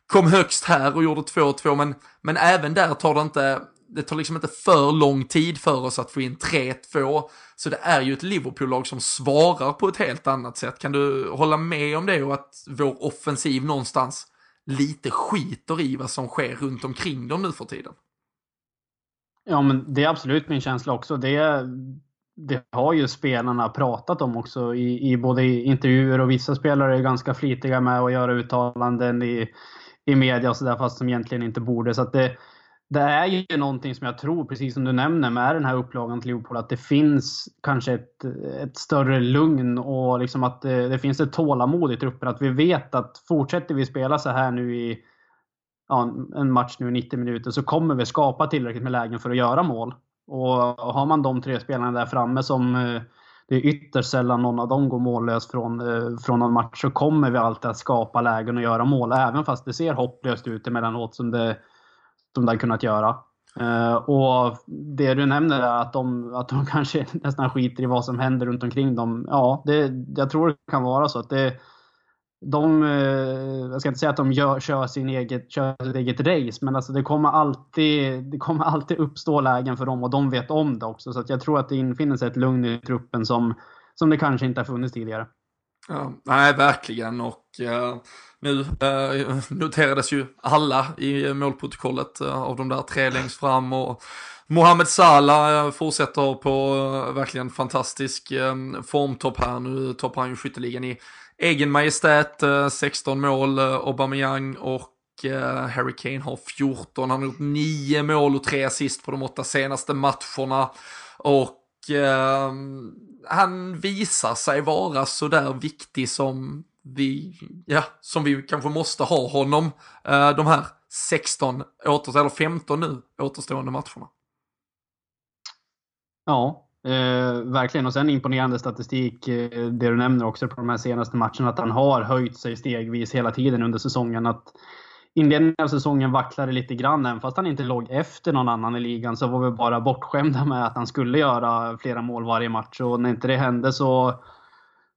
Speaker 1: kom högst här och gjorde 2-2, men, men även där tar det inte det tar liksom inte för lång tid för oss att få in 3-2. Så det är ju ett Liverpool-lag som svarar på ett helt annat sätt. Kan du hålla med om det och att vår offensiv någonstans lite skiter i vad som sker runt omkring dem nu för tiden?
Speaker 2: Ja, men det är absolut min känsla också. Det, det har ju spelarna pratat om också i, i både intervjuer och vissa spelare är ganska flitiga med att göra uttalanden i, i media och sådär fast de egentligen inte borde. Så att det, det är ju någonting som jag tror, precis som du nämner med den här upplagan till Liverpool, att det finns kanske ett, ett större lugn och liksom att det, det finns ett tålamod i truppen. Att vi vet att fortsätter vi spela så här nu i ja, en match nu i 90 minuter så kommer vi skapa tillräckligt med lägen för att göra mål. Och har man de tre spelarna där framme som eh, det är ytterst sällan någon av dem går mållös från, eh, från någon match så kommer vi alltid att skapa lägen och göra mål. Även fast det ser hopplöst ut emellanåt som det, som där kunnat göra. Uh, och det du nämner är att de, att de kanske nästan skiter i vad som händer runt omkring dem. Ja, det, jag tror det kan vara så att det, de, uh, jag ska inte säga att de gör, kör, sin eget, kör sitt eget race, men alltså det, kommer alltid, det kommer alltid uppstå lägen för dem och de vet om det också. Så att jag tror att det infinner sig ett lugn i truppen som, som det kanske inte har funnits tidigare.
Speaker 1: Ja, nej, verkligen. Och eh, nu eh, noterades ju alla i målprotokollet eh, av de där tre längst fram. Och Mohamed Salah eh, fortsätter på eh, verkligen fantastisk eh, formtopp här. Nu toppar han ju skytteligan i egen majestät, 16 mål, Aubameyang och Harry Kane har 14. Han har gjort 9 mål och 3 assist på de åtta senaste matcherna. Och han visar sig vara så där viktig som vi, ja, som vi kanske måste ha honom eh, de här 16, eller 15 nu återstående matcherna.
Speaker 2: Ja, eh, verkligen. Och sen imponerande statistik, eh, det du nämner också på de här senaste matcherna, att han har höjt sig stegvis hela tiden under säsongen. Att inledningen av säsongen vacklade lite grann. Även fast han inte låg efter någon annan i ligan så var vi bara bortskämda med att han skulle göra flera mål varje match. Och när inte det hände så,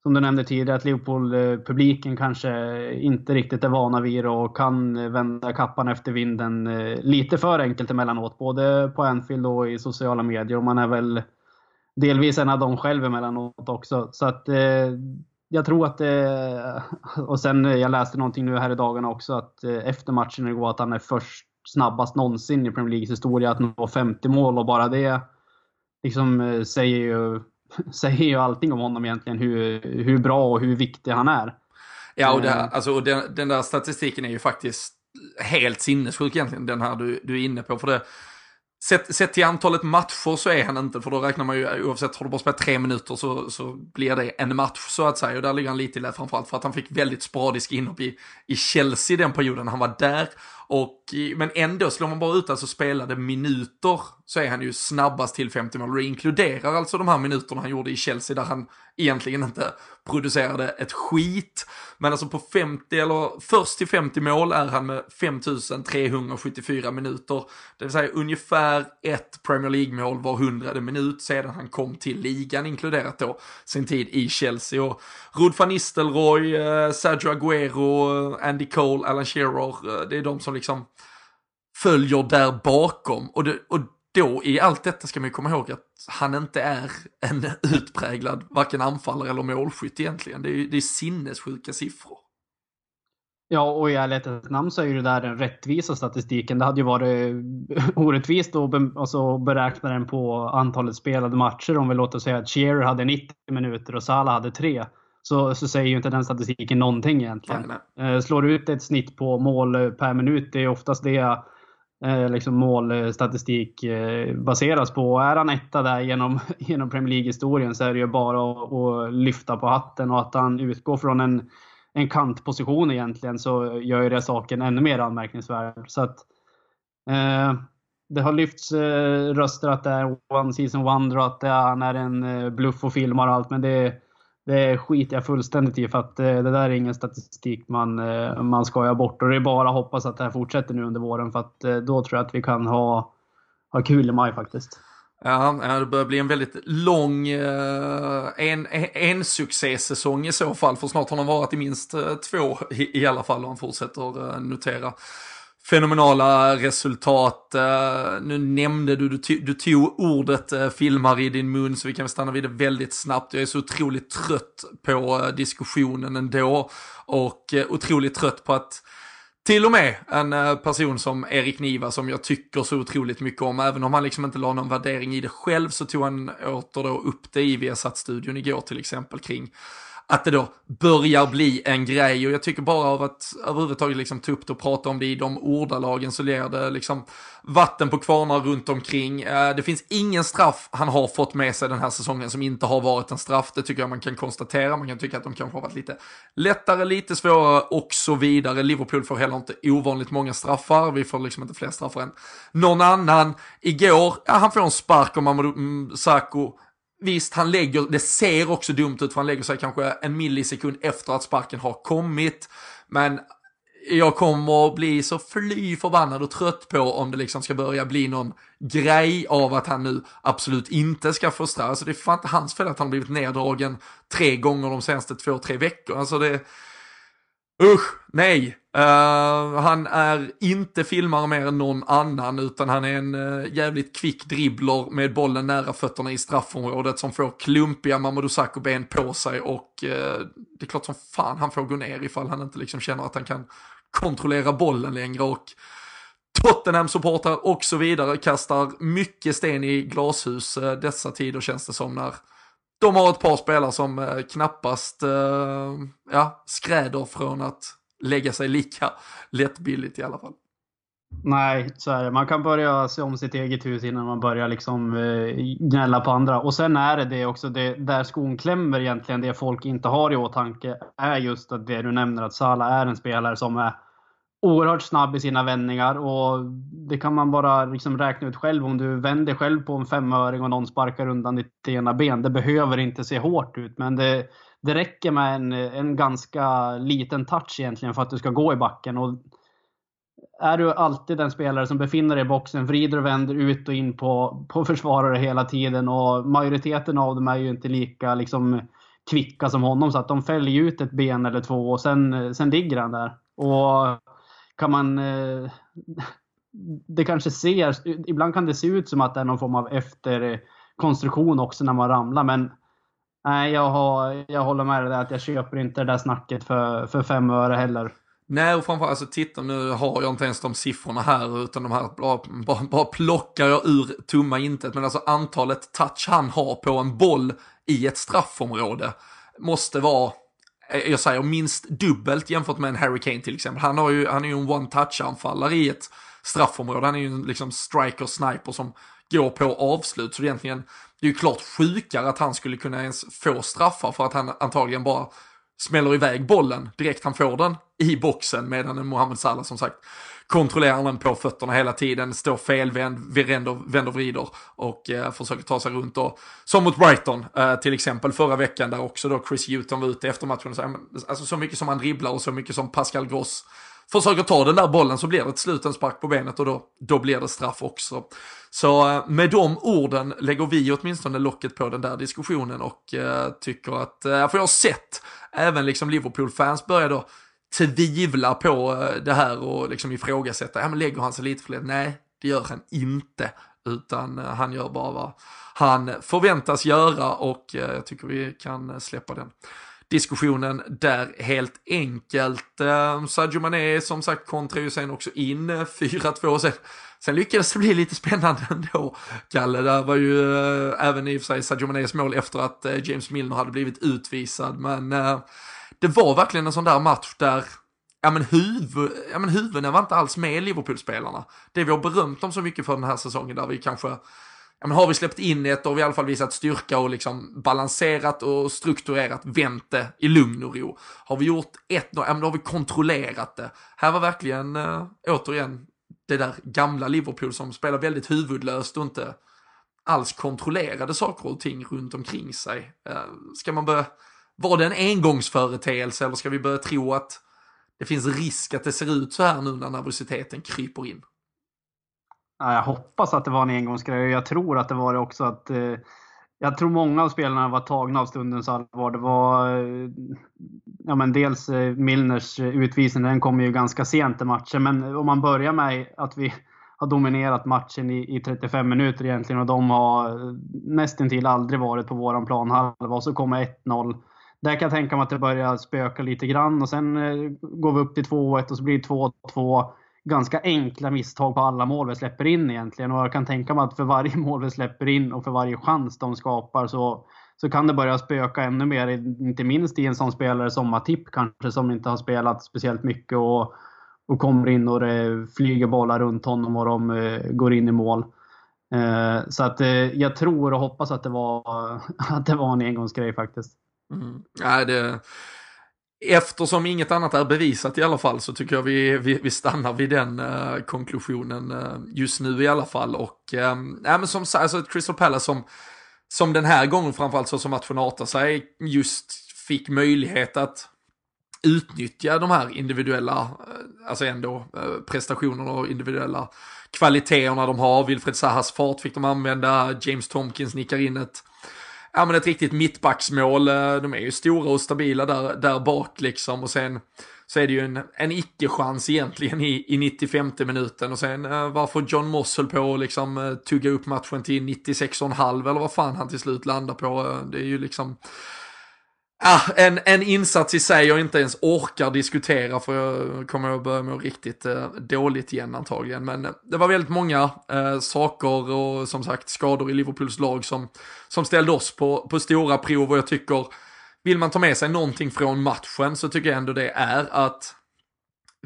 Speaker 2: som du nämnde tidigare, att Liverpool-publiken kanske inte riktigt är vana vid det och kan vända kappan efter vinden eh, lite för enkelt emellanåt. Både på Anfield och i sociala medier. Och man är väl delvis en av dem själv emellanåt också. Så att eh, jag tror att det, och sen jag läste någonting nu här i dagarna också att eh, efter matchen igår att han är först snabbast någonsin i Premier Leagues historia att nå 50 mål och bara det liksom eh, säger ju, säger ju allting om honom egentligen. Hur, hur bra och hur viktig han är.
Speaker 1: Ja, och, det, eh. alltså, den, den där statistiken är ju faktiskt helt sinnessjuk egentligen, den här du, du är inne på. För det, Sett, sett till antalet matcher så är han inte, för då räknar man ju, oavsett har du bara spelat tre minuter så, så blir det en match så att säga. Och där ligger han lite i det framförallt för att han fick väldigt sporadisk inhopp i, i Chelsea den perioden han var där. Och, men ändå, slår man bara ut alltså spelade minuter så är han ju snabbast till 50 mål. Det inkluderar alltså de här minuterna han gjorde i Chelsea där han egentligen inte producerade ett skit. Men alltså på 50 eller först till 50 mål är han med 5374 minuter. Det vill säga ungefär ett Premier League-mål var hundrade minut sedan han kom till ligan inkluderat då sin tid i Chelsea. Och Rud van Nistelrooy, eh, Sergio Aguero, eh, Andy Cole, Alan Shearer, eh, det är de som liksom Liksom följer där bakom. Och, det, och då i allt detta ska man ju komma ihåg att han inte är en utpräglad varken anfallare eller målskytt egentligen. Det är, det är sinnessjuka siffror.
Speaker 2: Ja, och i ärlighetens namn så är ju det där den rättvisa statistiken. Det hade ju varit eh, orättvist att be, alltså beräkna den på antalet spelade matcher. Om vi låter säga att Shearer hade 90 minuter och Salah hade 3. Så, så säger ju inte den statistiken någonting egentligen. Nej. Eh, slår du ut ett snitt på mål per minut, det är oftast det eh, liksom målstatistik eh, baseras på. Är han etta där genom, genom Premier League-historien så är det ju bara att, att, lyfta på hatten och att han utgår från en, en kantposition egentligen så gör ju det saken ännu mer anmärkningsvärd. Så att, eh, det har lyfts eh, röster att det är one season wonder och att är, han är en eh, bluff och filmar och allt. Men det, det skiter jag fullständigt i för att eh, det där är ingen statistik man, eh, man skojar bort. Och det är bara att hoppas att det här fortsätter nu under våren för att eh, då tror jag att vi kan ha, ha kul i maj faktiskt.
Speaker 1: Ja, det börjar bli en väldigt lång en, en succésäsong i så fall, för snart har han varit i minst två i, i alla fall om han fortsätter notera fenomenala resultat. Eh, nu nämnde du, du, du tog ordet eh, filmar i din mun så vi kan stanna vid det väldigt snabbt. Jag är så otroligt trött på eh, diskussionen ändå och otroligt trött på att till och med en person som Erik Niva som jag tycker så otroligt mycket om, även om han liksom inte la någon värdering i det själv så tog han åter då upp det i Viasat-studion igår till exempel kring att det då börjar bli en grej och jag tycker bara av att överhuvudtaget liksom ta upp det och prata om det i de ordalagen så ger det liksom vatten på kvarnar runt omkring. Eh, det finns ingen straff han har fått med sig den här säsongen som inte har varit en straff. Det tycker jag man kan konstatera. Man kan tycka att de kanske har varit lite lättare, lite svårare och så vidare. Liverpool får heller inte ovanligt många straffar. Vi får liksom inte fler straffar än någon annan. Igår, ja, han får en spark om Mamadou Saku. Sakho Visst, han lägger, det ser också dumt ut för han lägger sig kanske en millisekund efter att sparken har kommit. Men jag kommer att bli så fly förbannad och trött på om det liksom ska börja bli någon grej av att han nu absolut inte ska få straff. Alltså det är fan inte hans fel att han har blivit neddragen tre gånger de senaste två, tre veckorna. Alltså det, Usch, nej. Uh, han är inte filmare mer än någon annan utan han är en uh, jävligt kvick dribbler med bollen nära fötterna i straffområdet som får klumpiga Mamadou Sakho-ben på sig och uh, det är klart som fan han får gå ner ifall han inte liksom känner att han kan kontrollera bollen längre och Tottenham-supportrar och så vidare kastar mycket sten i glashus dessa tider känns det som när de har ett par spelare som eh, knappast eh, ja, skräder från att lägga sig lika lättbilligt i alla fall.
Speaker 2: Nej, så är det. Man kan börja se om sitt eget hus innan man börjar liksom eh, gnälla på andra. Och sen är det det också, det, där skon klämmer egentligen, det folk inte har i åtanke, är just att det du nämner, att Salah är en spelare som är oerhört snabb i sina vändningar och det kan man bara liksom räkna ut själv. Om du vänder själv på en femöring och någon sparkar undan ditt ena ben. Det behöver inte se hårt ut, men det, det räcker med en, en ganska liten touch egentligen för att du ska gå i backen. Och är du alltid den spelare som befinner dig i boxen, vrider och vänder ut och in på, på försvarare hela tiden och majoriteten av dem är ju inte lika liksom, kvicka som honom så att de fäller ut ett ben eller två och sen, sen ligger han där. Och kan man... Eh, det kanske ser, ibland kan det se ut som att det är någon form av efterkonstruktion också när man ramlar, men nej, jag, har, jag håller med dig att jag köper inte det där snacket för, för fem öre heller.
Speaker 1: Nej, och framförallt, alltså titta nu har jag inte ens de siffrorna här, utan de här bara, bara, bara plockar jag ur tomma intet. Men alltså antalet touch han har på en boll i ett straffområde måste vara Eh, jag säger minst dubbelt jämfört med en Harry Kane till exempel. Han, har ju, han är ju en one-touch-anfallare i ett straffområde. Han är ju en liksom striker-sniper som går på avslut. Så det är egentligen, det är ju klart sjukare att han skulle kunna ens få straffar för att han antagligen bara smäller iväg bollen direkt han får den i boxen medan en Mohamed Salah som sagt kontrollerar den på fötterna hela tiden, står felvänd, vänder, vänder vrider och eh, försöker ta sig runt. Och, som mot Brighton eh, till exempel förra veckan där också då Chris Hewton var ute efter matchen och alltså så mycket som han dribblar och så mycket som Pascal Gross försöker ta den där bollen så blir det ett slut en spark på benet och då, då blir det straff också. Så eh, med de orden lägger vi åtminstone locket på den där diskussionen och eh, tycker att, eh, för jag har sett även liksom Liverpool-fans börja då tvivla på eh, det här och liksom ifrågasätta, ja men lägger han sig lite för lätt? Nej, det gör han inte. Utan eh, han gör bara vad han förväntas göra och eh, jag tycker vi kan släppa den diskussionen där helt enkelt. Sadio Mané som sagt kontrar ju sen också in 4-2 sen. Sen lyckades det bli lite spännande ändå, Kalle. där var ju även i och för sig Sadio Manés mål efter att James Milner hade blivit utvisad. Men det var verkligen en sån där match där ja men, huvud, ja men huvudena var inte alls med Liverpool-spelarna. Det vi har berömt dem så mycket för den här säsongen där vi kanske, ja men har vi släppt in ett och vi i alla fall visat styrka och liksom balanserat och strukturerat vänt det i lugn och ro. Har vi gjort ett, ja men då har vi kontrollerat det. Här var verkligen, äh, återigen, det där gamla Liverpool som spelar väldigt huvudlöst och inte alls kontrollerade saker och ting runt omkring sig. Äh, ska man börja, var det en engångsföreteelse eller ska vi börja tro att det finns risk att det ser ut så här nu när nervositeten kryper in?
Speaker 2: jag hoppas att det var en engångsgrej. Jag tror att det var det också att eh, jag tror många av spelarna var tagna av stundens allvar. Det var eh, ja, men dels eh, Milners eh, utvisning, den kom ju ganska sent i matchen. Men om man börjar med att vi har dominerat matchen i, i 35 minuter egentligen och de har eh, nästintill aldrig varit på våran planhalva och så kommer 1-0. Där kan jag tänka mig att det börjar spöka lite grann och sen eh, går vi upp till 2-1 och så blir det 2-2 ganska enkla misstag på alla mål vi släpper in egentligen. Och jag kan tänka mig att för varje mål vi släpper in och för varje chans de skapar så, så kan det börja spöka ännu mer. Inte minst i en sån spelare som Matip kanske, som inte har spelat speciellt mycket och, och kommer in och det flyger bollar runt honom och de uh, går in i mål. Uh, så att uh, jag tror och hoppas att det var, att det var en engångsgrej faktiskt.
Speaker 1: Mm. Ja, det, Eftersom inget annat är bevisat i alla fall så tycker jag vi, vi, vi stannar vid den uh, konklusionen uh, just nu i alla fall. Och ehm, um, ja, men som sagt, alltså ett Crystal Palace som, som den här gången framförallt så som matchen artar sig just fick möjlighet att utnyttja de här individuella, eh, alltså ändå prestationerna och individuella kvaliteterna de har. Wilfred Sahas fart fick de använda, James Tomkins nickar in ett ja, men ett riktigt mittbacksmål. Eh, de är ju stora och stabila där, där bak liksom. Och sen så är det ju en, en icke-chans egentligen i, i 95 minuten. Och sen eh, varför John Moss höll på att liksom, eh, tugga upp matchen till 96,5 eller vad fan han till slut landar på. Det är ju liksom Ah, en, en insats i sig jag inte ens orkar diskutera för jag kommer att börja må riktigt eh, dåligt igen antagligen. Men eh, det var väldigt många eh, saker och som sagt skador i Liverpools lag som, som ställde oss på, på stora prov och jag tycker, vill man ta med sig någonting från matchen så tycker jag ändå det är att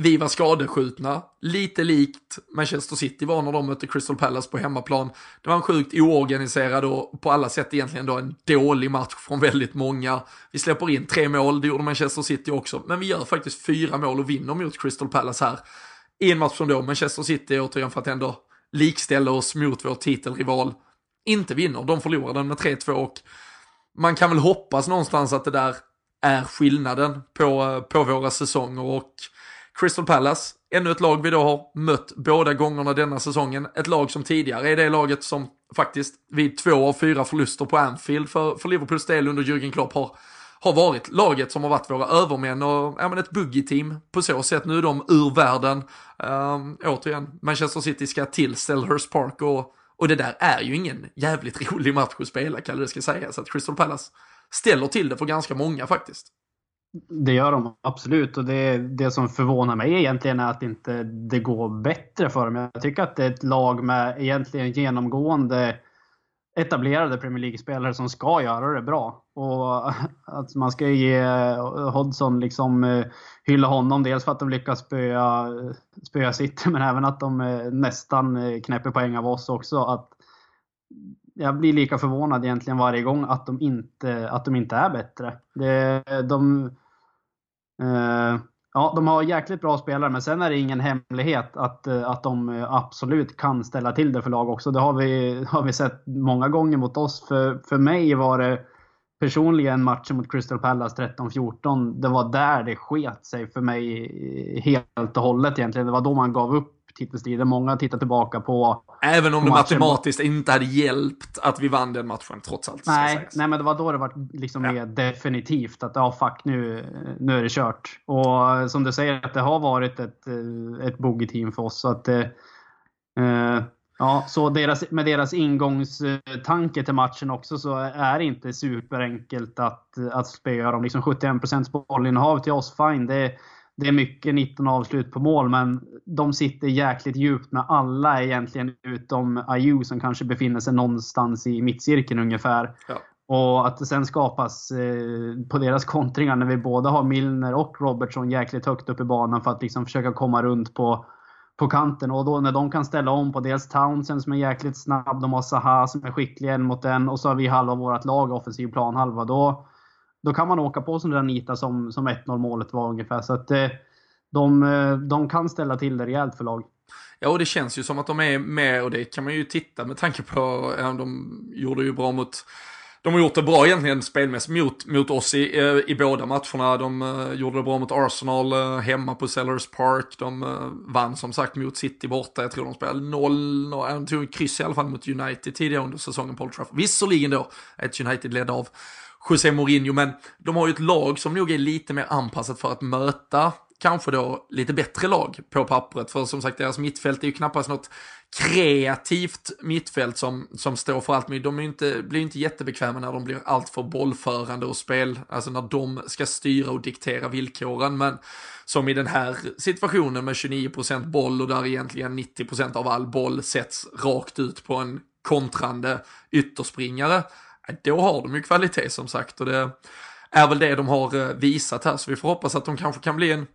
Speaker 1: vi var skadeskjutna, lite likt Manchester City var när de mötte Crystal Palace på hemmaplan. Det var en sjukt oorganiserad och på alla sätt egentligen då en dålig match från väldigt många. Vi släpper in tre mål, det gjorde Manchester City också, men vi gör faktiskt fyra mål och vinner mot Crystal Palace här. I en match som då Manchester City, återigen för att ändå likställa oss mot vår titelrival, inte vinner. De förlorar den med 3-2 och man kan väl hoppas någonstans att det där är skillnaden på, på våra säsonger och Crystal Palace, ännu ett lag vi då har mött båda gångerna denna säsongen. Ett lag som tidigare är det laget som faktiskt vid två av fyra förluster på Anfield för, för Liverpools del under Jürgen Klopp har, har varit laget som har varit våra övermän och ja, men ett buggy-team på så sätt. Nu är de ur världen. Um, återigen, Manchester City ska till Selhurst Park och, och det där är ju ingen jävligt rolig match att spela, kan det ska sägas. Att Crystal Palace ställer till det för ganska många faktiskt.
Speaker 2: Det gör de absolut och det, det som förvånar mig egentligen är att inte det går bättre för dem. Jag tycker att det är ett lag med egentligen genomgående etablerade Premier League-spelare som ska göra det bra. Och att man ska ge Hodgson liksom eh, hylla honom. Dels för att de lyckas spöa, spöa City, men även att de eh, nästan eh, knäpper poäng av oss också. Att jag blir lika förvånad egentligen varje gång att de inte, att de inte är bättre. Det, de, eh, ja, de har jäkligt bra spelare, men sen är det ingen hemlighet att, eh, att de absolut kan ställa till det för lag också. Det har vi, har vi sett många gånger mot oss. För, för mig var det personligen matchen mot Crystal Palace 13-14. Det var där det sket sig för mig helt och hållet egentligen. Det var då man gav upp titelstriden. Många tittar tillbaka på...
Speaker 1: Även om det matematiskt inte hade hjälpt att vi vann den matchen trots allt.
Speaker 2: Nej, nej men det var då det var liksom ja. mer definitivt att ja, fuck nu, nu är det kört. Och som du säger, att det har varit ett, ett bogey-team för oss. Så att, eh, ja, så deras, med deras ingångstanke till matchen också så är det inte superenkelt att, att spöa dem. Liksom 71% bollinnehav till oss, fine. Det, det är mycket 19 avslut på mål, men de sitter jäkligt djupt med alla egentligen utom Ayu som kanske befinner sig någonstans i mittcirkeln ungefär. Ja. Och att det sen skapas eh, på deras kontringar när vi både har Milner och Robertson jäkligt högt upp i banan för att liksom försöka komma runt på, på kanten. Och då när de kan ställa om på dels Townsend som är jäkligt snabb, de har Zaha som är skicklig en mot en och så har vi halva vårt lag offensiv planhalva. Då, då kan man åka på sån där nita som, som 1-0 målet var ungefär. Så att, eh, de, eh, de kan ställa till det rejält för lag.
Speaker 1: Ja, och det känns ju som att de är med och det kan man ju titta med tanke på, ja, de gjorde ju bra mot de har gjort det bra egentligen spelmässigt mot, mot oss i, eh, i båda matcherna. De uh, gjorde det bra mot Arsenal uh, hemma på Sellers Park. De uh, vann som sagt mot City borta. Jag tror de spelade 0, de tog en kryss i alla fall mot United tidigare under säsongen på Old Trafford. Visserligen då ett United ledd av José Mourinho, men de har ju ett lag som nog är lite mer anpassat för att möta kanske då lite bättre lag på pappret. För som sagt, deras mittfält är ju knappast något kreativt mittfält som, som står för allt. Men de är inte, blir inte jättebekväma när de blir alltför bollförande och spel, alltså när de ska styra och diktera villkoren. Men som i den här situationen med 29% boll och där egentligen 90% av all boll sätts rakt ut på en kontrande ytterspringare. Då har de ju kvalitet som sagt och det är väl det de har eh, visat här. Så vi får hoppas att de kanske kan bli en,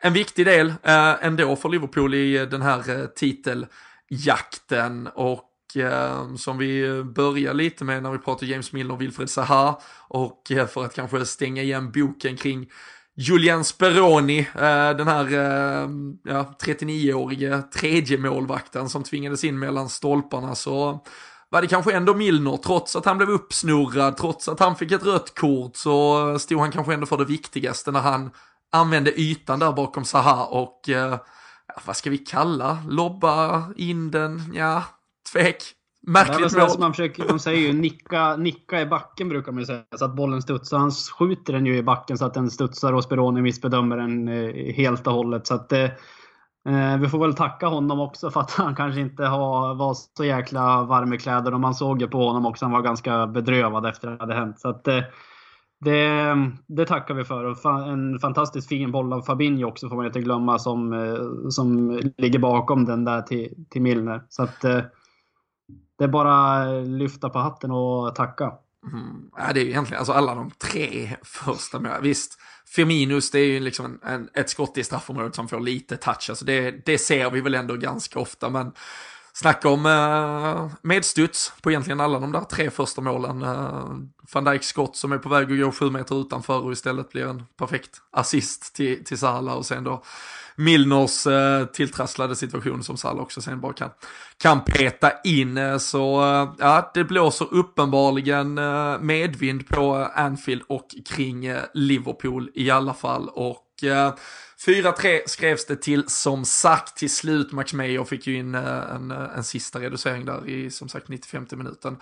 Speaker 1: en viktig del eh, ändå för Liverpool i eh, den här eh, titeljakten. Och eh, som vi eh, börjar lite med när vi pratar James Milner och Wilfred Zaha. Och eh, för att kanske stänga igen boken kring Julian Speroni, eh, den här ja, 39-årige tredje målvakten som tvingades in mellan stolparna så var det kanske ändå Milner, trots att han blev uppsnurrad, trots att han fick ett rött kort, så stod han kanske ändå för det viktigaste när han använde ytan där bakom Saha och, eh, vad ska vi kalla, lobba in den, ja, tvek. Märkligt
Speaker 2: mål. Man försöker, de säger ju nicka, nicka i backen brukar man ju säga, så att bollen studsar. Han skjuter den ju i backen så att den studsar och Speroni missbedömer den eh, helt och hållet. Så att, Eh, Eh, vi får väl tacka honom också för att han kanske inte har, var så jäkla varm i kläder. Och man såg ju på honom också, han var ganska bedrövad efter det hade hänt. Så att, eh, det, det tackar vi för. Och en fantastiskt fin boll av Fabinho också får man inte glömma som, eh, som ligger bakom den där till, till Milner. Så att, eh, det är bara lyfta på hatten och tacka.
Speaker 1: Mm. Ja, det är ju egentligen alltså alla de tre första målen. Visst, Firminus det är ju liksom en, en, ett skott i straffområdet som får lite touch. Alltså det, det ser vi väl ändå ganska ofta. Men snacka om eh, medstuds på egentligen alla de där tre första målen. Eh, Van Dijk skott som är på väg att gå sju meter utanför och istället blir en perfekt assist till, till Salah och sen då Milners eh, tilltrasslade situation som Salah också sen bara kan, kan peta in. Eh, så eh, ja, det blåser uppenbarligen eh, medvind på Anfield och kring eh, Liverpool i alla fall. Och eh, 4-3 skrevs det till som sagt till slut. Max Meyer fick ju in eh, en, eh, en sista reducering där i som sagt 95 minuten.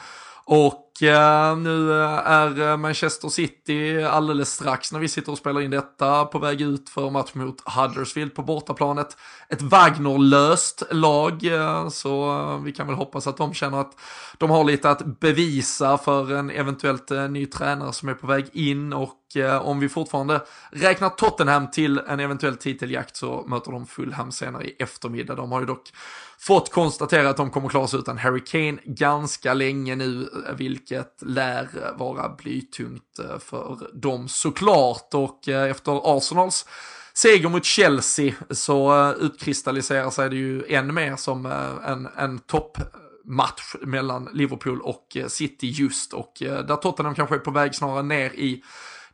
Speaker 1: Och eh, nu eh, är eh, Manchester City alldeles strax när vi sitter och spelar in detta på väg ut för match mot Huddersfield på bortaplanet. Ett Wagnerlöst lag, eh, så vi kan väl hoppas att de känner att de har lite att bevisa för en eventuellt ny tränare som är på väg in och eh, om vi fortfarande räknar Tottenham till en eventuell titeljakt så möter de Fulham senare i eftermiddag. De har ju dock fått konstatera att de kommer klara sig utan Harry Kane ganska länge nu, vilket lär vara blytungt eh, för dem såklart. Och eh, efter Arsenals seger mot Chelsea så eh, utkristalliserar sig det ju än mer som en, en toppmatch mellan Liverpool och City just och där Tottenham kanske är på väg snarare ner i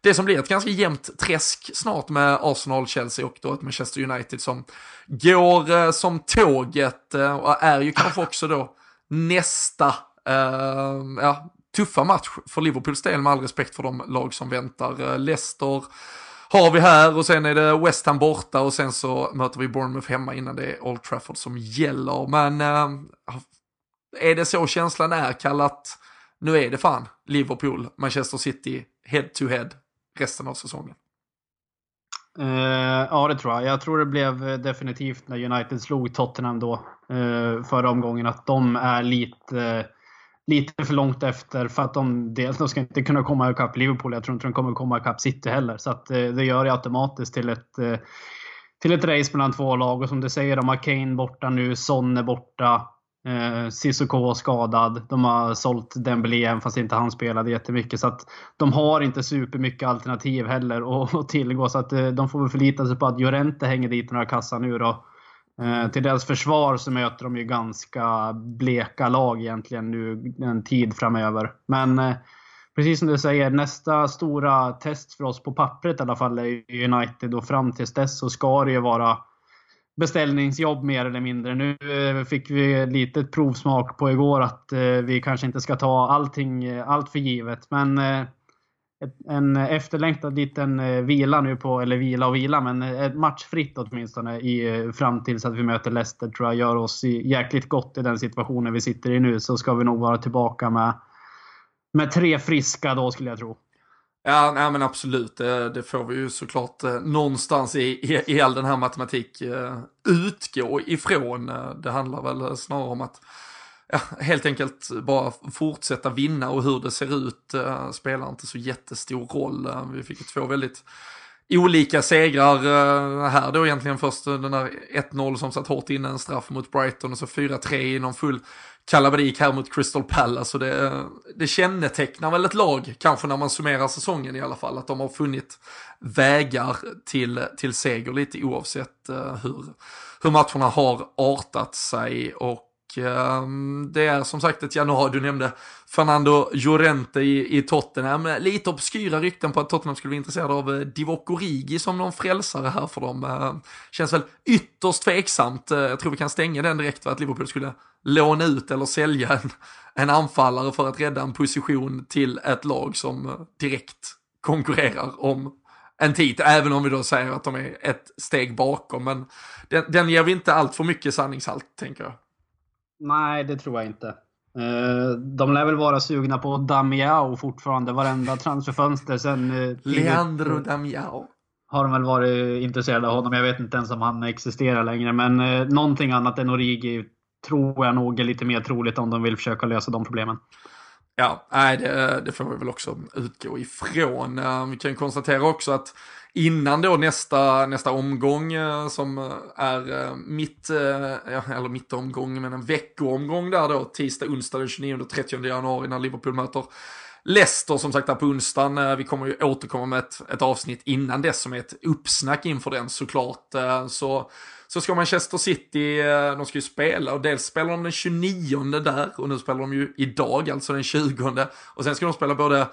Speaker 1: det som blir ett ganska jämnt träsk snart med Arsenal, Chelsea och då ett Manchester United som går eh, som tåget eh, och är ju kanske också då nästa eh, ja, tuffa match för Liverpools del med all respekt för de lag som väntar. Eh, Leicester har vi här och sen är det West Ham borta och sen så möter vi Bournemouth hemma innan det är Old Trafford som gäller. Men eh, är det så känslan är, kallat nu är det fan Liverpool, Manchester City, head to head resten av säsongen?
Speaker 2: Uh, ja, det tror jag. Jag tror det blev definitivt när United slog Tottenham då uh, förra omgången att de är lite, uh, lite för långt efter för att de dels de ska inte kunna komma ikapp Liverpool. Jag tror inte de kommer komma ikapp City heller. Så att, eh, det gör det automatiskt till ett, till ett race mellan två lag. Och som du säger, de har Kane borta nu, Son är borta. Eh, Cissoko var skadad. De har sålt Dembélé även fast inte han spelade jättemycket. Så att de har inte supermycket alternativ heller att tillgå. Så att eh, de får väl förlita sig på att Llorente hänger dit några kassar nu då. Eh, till deras försvar så möter de ju ganska bleka lag egentligen nu en tid framöver. Men eh, precis som du säger, nästa stora test för oss på pappret i alla fall är United och fram tills dess så ska det ju vara beställningsjobb mer eller mindre. Nu eh, fick vi lite provsmak på igår att eh, vi kanske inte ska ta allting eh, allt för givet. Men en efterlängtad liten vila nu på, eller vila och vila, men ett matchfritt åtminstone i, fram tills att vi möter Leicester tror jag gör oss jäkligt gott i den situationen vi sitter i nu. Så ska vi nog vara tillbaka med, med tre friska då skulle jag tro.
Speaker 1: Ja, nej, men absolut. Det, det, får vi ju såklart eh, någonstans i, i, i all den här matematik eh, utgå ifrån. Eh, det handlar väl snarare om att ja, helt enkelt bara fortsätta vinna och hur det ser ut eh, spelar inte så jättestor roll. Eh, vi fick ju två väldigt olika segrar eh, här då egentligen först den där 1-0 som satt hårt inne en straff mot Brighton och så 4-3 i någon full kalabalik här mot Crystal Palace. Och det, det kännetecknar väl ett lag, kanske när man summerar säsongen i alla fall, att de har funnit vägar till, till seger lite oavsett eh, hur, hur matcherna har artat sig. Och Ehm, det är som sagt ett januari, du nämnde Fernando Llorente i, i Tottenham. Lite obskyra rykten på att Tottenham skulle vara intresserade av eh, Divock Origi som någon frälsare här för dem. Ehm, känns väl ytterst tveksamt. Eh, jag tror vi kan stänga den direkt för att Liverpool skulle låna ut eller sälja en, en anfallare för att rädda en position till ett lag som eh, direkt konkurrerar om en titel, även om vi då säger att de är ett steg bakom. Men den, den ger vi inte allt för mycket sanningshalt, tänker jag.
Speaker 2: Nej, det tror jag inte. Eh, de lär väl vara sugna på Damiao fortfarande, varenda transferfönster sen...
Speaker 1: Eh, Leandro Damiao.
Speaker 2: Har de väl varit intresserade av honom. Jag vet inte ens om han existerar längre. Men eh, någonting annat än Origi tror jag nog är lite mer troligt om de vill försöka lösa de problemen.
Speaker 1: Ja, nej, det, det får vi väl också utgå ifrån. Vi kan konstatera också att innan då nästa, nästa omgång eh, som eh, är eh, mitt, eller mitt omgång, men en veckoomgång där då, tisdag, onsdag den 29 och 30 januari när Liverpool möter Leicester som sagt där på onsdagen. Vi kommer ju återkomma med ett, ett avsnitt innan dess som är ett uppsnack inför den såklart. Så, så ska Manchester City, de ska ju spela och dels spelar de den 29 där och nu spelar de ju idag, alltså den 20. Och sen ska de spela både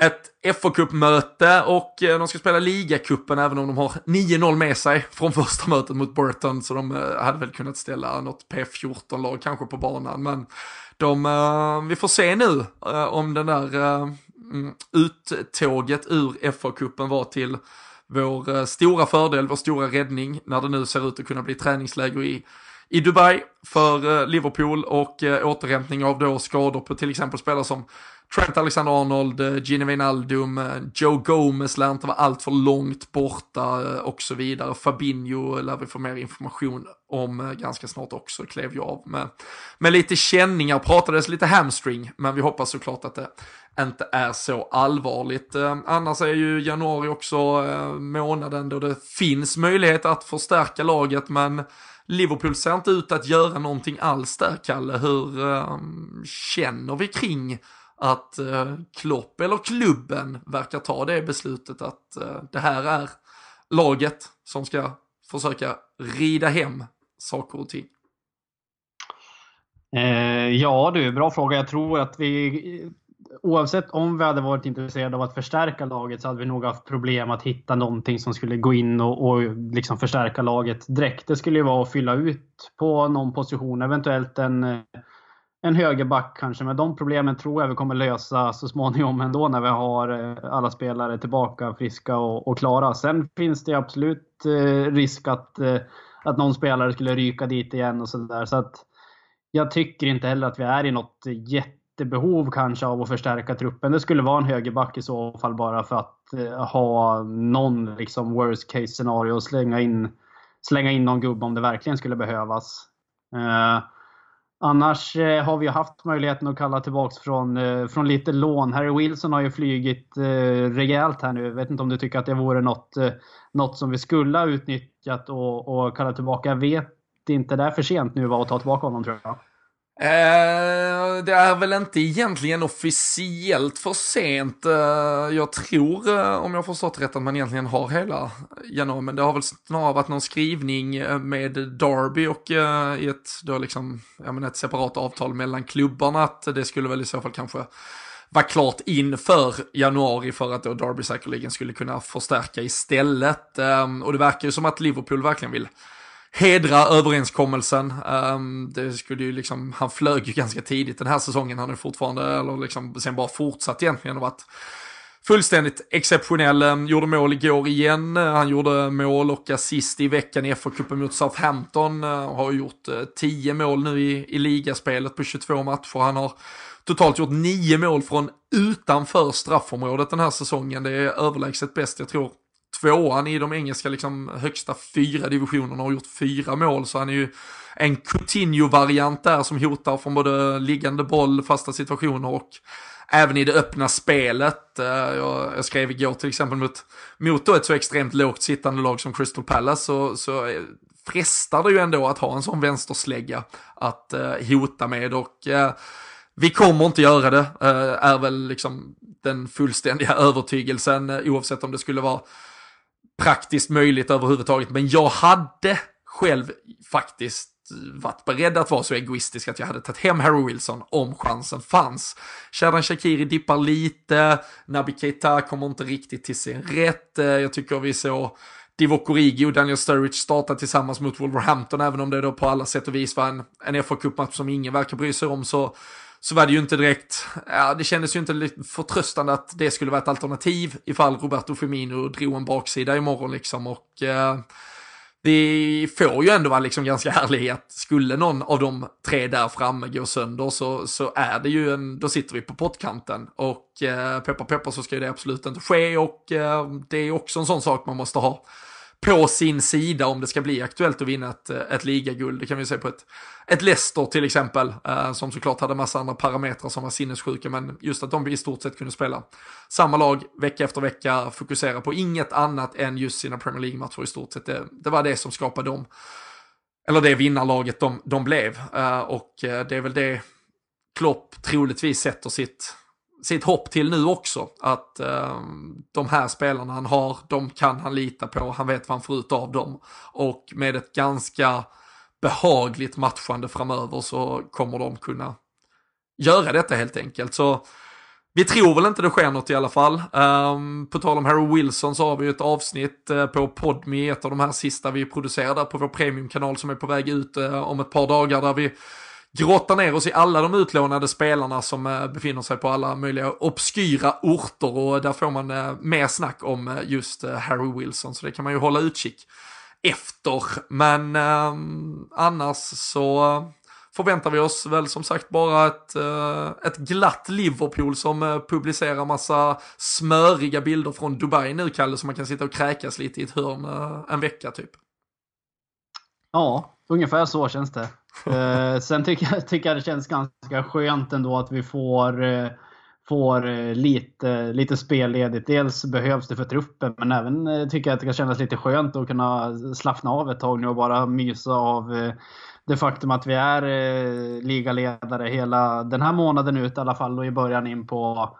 Speaker 1: ett fa möte och eh, de ska spela ligacupen även om de har 9-0 med sig från första mötet mot Burton så de eh, hade väl kunnat ställa något P14-lag kanske på banan men de, eh, vi får se nu om den där mm, uttåget ur FA-cupen var till vår stora fördel, vår stora räddning när det nu ser ut att kunna bli träningsläger i i Dubai för Liverpool och återhämtning av då skador på till exempel spelare som Trent Alexander-Arnold, eh, Gini Wijnaldum, eh, Joe Gomez lär inte vara allt för långt borta eh, och så vidare. Fabinho lär vi få mer information om eh, ganska snart också, klev ju av med, med lite känningar, pratades lite hamstring, men vi hoppas såklart att det inte är så allvarligt. Annars är ju januari också månaden då det finns möjlighet att förstärka laget, men Liverpool ser inte ut att göra någonting alls där, Kalle. Hur um, känner vi kring att eh, Klopp eller klubben verkar ta det beslutet att eh, det här är laget som ska försöka rida hem saker och ting?
Speaker 2: Eh, ja du, bra fråga. Jag tror att vi oavsett om vi hade varit intresserade av att förstärka laget så hade vi nog haft problem att hitta någonting som skulle gå in och, och liksom förstärka laget direkt. Det skulle ju vara att fylla ut på någon position, eventuellt en eh, en högerback kanske, men de problemen tror jag vi kommer lösa så småningom ändå när vi har eh, alla spelare tillbaka friska och, och klara. Sen finns det absolut eh, risk att, eh, att någon spelare skulle ryka dit igen och sådär. Så att jag tycker inte heller att vi är i något jättebehov kanske av att förstärka truppen. Det skulle vara en högerback i så fall bara för att ha någon liksom worst case scenario och slänga in, slänga in någon gubbe om det verkligen skulle behövas. Annars eh, har vi haft möjligheten att kalla tillbaks från, eh, från lite lån. Harry Wilson har ju flygit eh, rejält här nu. Jag vet inte om du tycker att det vore något, något som vi skulle ha utnyttjat och, och kalla tillbaka. Jag vet inte, det är för sent nu att ta tillbaka honom tror jag.
Speaker 1: Eh, det är väl inte egentligen officiellt för sent. Eh, jag tror, eh, om jag förstått rätt, att man egentligen har hela januari, men det har väl snarare varit någon skrivning eh, med Derby och i ett, då liksom, jag menar, ett separat avtal mellan klubbarna att det skulle väl i så fall kanske vara klart inför januari för att då Derby säkerligen skulle kunna förstärka istället. Ehm, och det verkar ju som att Liverpool verkligen vill hedra överenskommelsen. Um, det skulle ju liksom, han flög ju ganska tidigt den här säsongen, han är fortfarande, eller liksom sen bara fortsatt egentligen och varit fullständigt exceptionell. Um, gjorde mål igår igen, uh, han gjorde mål och assist i veckan i FA-cupen mot Southampton. Uh, har gjort eh, uh, 10 mål nu i, i ligaspelet på 22 matcher. Han har totalt gjort 9 mål från utanför straffområdet den här säsongen. Det är överlägset bäst, jag tror tvåan i de engelska liksom, högsta fyra divisionerna och gjort fyra mål. Så han är ju en Coutinho-variant där som hotar från både liggande boll, fasta situationer och även i det öppna spelet. Eh, jag, skrev igår till exempel mot, mot ett så extremt lågt sittande lag som Crystal Palace så, så frestar det ju ändå att ha en sån vänsterslägga att uh, hota med och uh, vi kommer inte göra det, uh, är väl liksom den fullständiga övertygelsen oavsett om det skulle vara praktiskt möjligt överhuvudtaget. Men jag hade själv faktiskt varit beredd att vara så egoistisk att jag hade tagit hem Harry Wilson om chansen fanns. Shadan Shakiri dippar lite, Nabi Keita kommer inte riktigt till sin rätt. Eh, jag tycker vi såg Divock Origi och Daniel Sturridge starta tillsammans mot Wolverhampton, även om det då på alla sätt och vis var en, en FA-cupmatch som ingen verkar bry sig om, så så var det ju inte direkt, ja det kändes ju inte förtröstande att det skulle vara ett alternativ ifall Roberto Firmino drog en baksida imorgon liksom och eh, det får ju ändå vara liksom ganska härlighet. Skulle någon av de tre där framme gå sönder så, så är det ju en, då sitter vi på pottkanten. Och eh, peppar peppar så ska ju det absolut inte ske och eh, det är också en sån sak man måste ha på sin sida om det ska bli aktuellt att vinna ett, eh, ett ligaguld. Det kan vi se på ett, ett Leicester till exempel, eh, som såklart hade massa andra parametrar som var sinnessjuka, men just att de i stort sett kunde spela samma lag vecka efter vecka, fokusera på inget annat än just sina Premier League-matcher i stort sett. Det, det, var det som skapade dem, eller det vinnarlaget de, de blev. Eh, och eh, det är väl det Klopp troligtvis sätter sitt sitt hopp till nu också. Att eh, de här spelarna han har, de kan han lita på, han vet vad han får ut av dem. Och med ett ganska behagligt matchande framöver så kommer de kunna göra detta helt enkelt. Så vi tror väl inte det sker något i alla fall. Um, på tal om Harry Wilson så har vi ju ett avsnitt uh, på Podme, ett av de här sista vi producerar på vår premiumkanal som är på väg ut uh, om ett par dagar där vi grotta ner oss i alla de utlånade spelarna som eh, befinner sig på alla möjliga obskyra orter och där får man eh, mer snack om eh, just Harry Wilson så det kan man ju hålla utkik efter. Men eh, annars så förväntar vi oss väl som sagt bara ett, ett glatt Liverpool som publicerar massa smöriga bilder från Dubai nu, Kalle, så man kan sitta och kräkas lite i ett hörn en vecka typ.
Speaker 2: Ja, ungefär så känns det. Eh, sen tycker jag, tycker jag det känns ganska skönt ändå att vi får, eh, får eh, lite, lite spelledigt. Dels behövs det för truppen, men även eh, tycker jag att det kan kännas lite skönt att kunna slappna av ett tag nu och bara mysa av eh, det faktum att vi är eh, ligaledare hela den här månaden ut i alla fall och i början in på,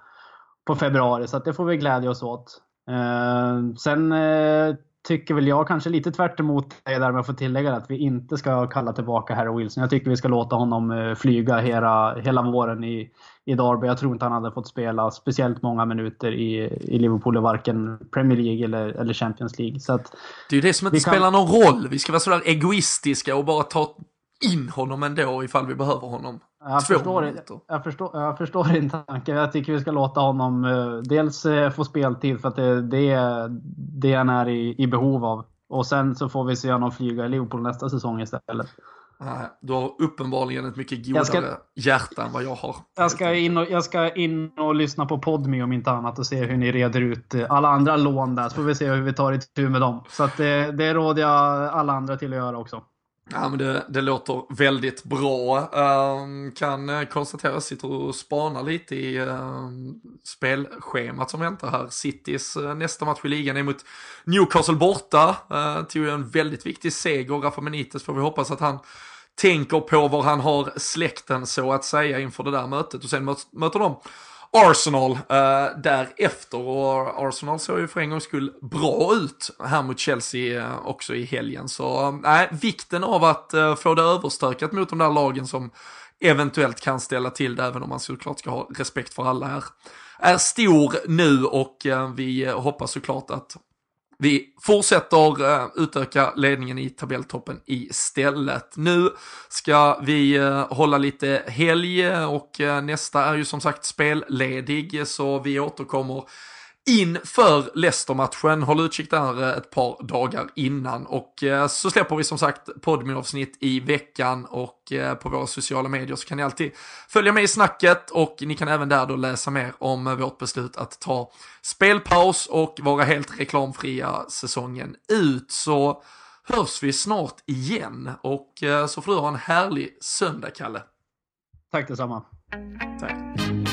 Speaker 2: på februari. Så det får vi glädja oss åt. Eh, sen eh, tycker väl jag kanske lite tvärt emot dig där med att få tillägga att vi inte ska kalla tillbaka Harry Wilson. Jag tycker vi ska låta honom eh, flyga hela, hela våren i, i Derby. Jag tror inte han hade fått spela speciellt många minuter i, i Liverpool varken Premier League eller, eller Champions League. Så att
Speaker 1: det är ju det som inte kan... spelar någon roll. Vi ska vara sådär egoistiska och bara ta in honom ändå ifall vi behöver honom.
Speaker 2: Jag förstår, jag, förstår, jag förstår din tanke. Jag tycker vi ska låta honom uh, dels uh, få speltid för att det är det, det han är i, i behov av. Och sen så får vi se honom flyga i Liverpool nästa säsong istället.
Speaker 1: Nej, du har uppenbarligen ett mycket godare ska, hjärta än vad jag har.
Speaker 2: Jag ska, in och, jag ska in och lyssna på Podme om inte annat och se hur ni reder ut eh, alla andra lån där. Så får vi se hur vi tar itu med dem. Så att det, det råder jag alla andra till att göra också.
Speaker 1: Ja, men det, det låter väldigt bra. Um, kan eh, konstatera, jag sitter och spanar lite i um, spelschemat som väntar här. Citys uh, nästa match i ligan är mot Newcastle borta. Uh, tog en väldigt viktig seger. Rafa Benitez får vi hoppas att han tänker på var han har släkten så att säga inför det där mötet. Och sen möter de Arsenal eh, därefter och Arsenal såg ju för en gångs skull bra ut här mot Chelsea eh, också i helgen. Så eh, nej, vikten av att eh, få det överstökat mot de där lagen som eventuellt kan ställa till det, även om man såklart ska ha respekt för alla här, är stor nu och eh, vi eh, hoppas såklart att vi fortsätter uh, utöka ledningen i tabelltoppen istället. Nu ska vi uh, hålla lite helg eh, och uh, nästa är ju som sagt spelledig så vi återkommer inför Leicester-matchen. Håll utkik där eh, ett par dagar innan och eh, så släpper vi som sagt poddmin-avsnitt i veckan och eh, på våra sociala medier så kan ni alltid följa med i snacket och ni kan även där då läsa mer om vårt beslut att ta spelpaus och vara helt reklamfria säsongen ut. Så hörs vi snart igen och så får du ha en härlig söndag, Kalle.
Speaker 2: Tack detsamma.
Speaker 1: Tack.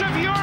Speaker 1: of your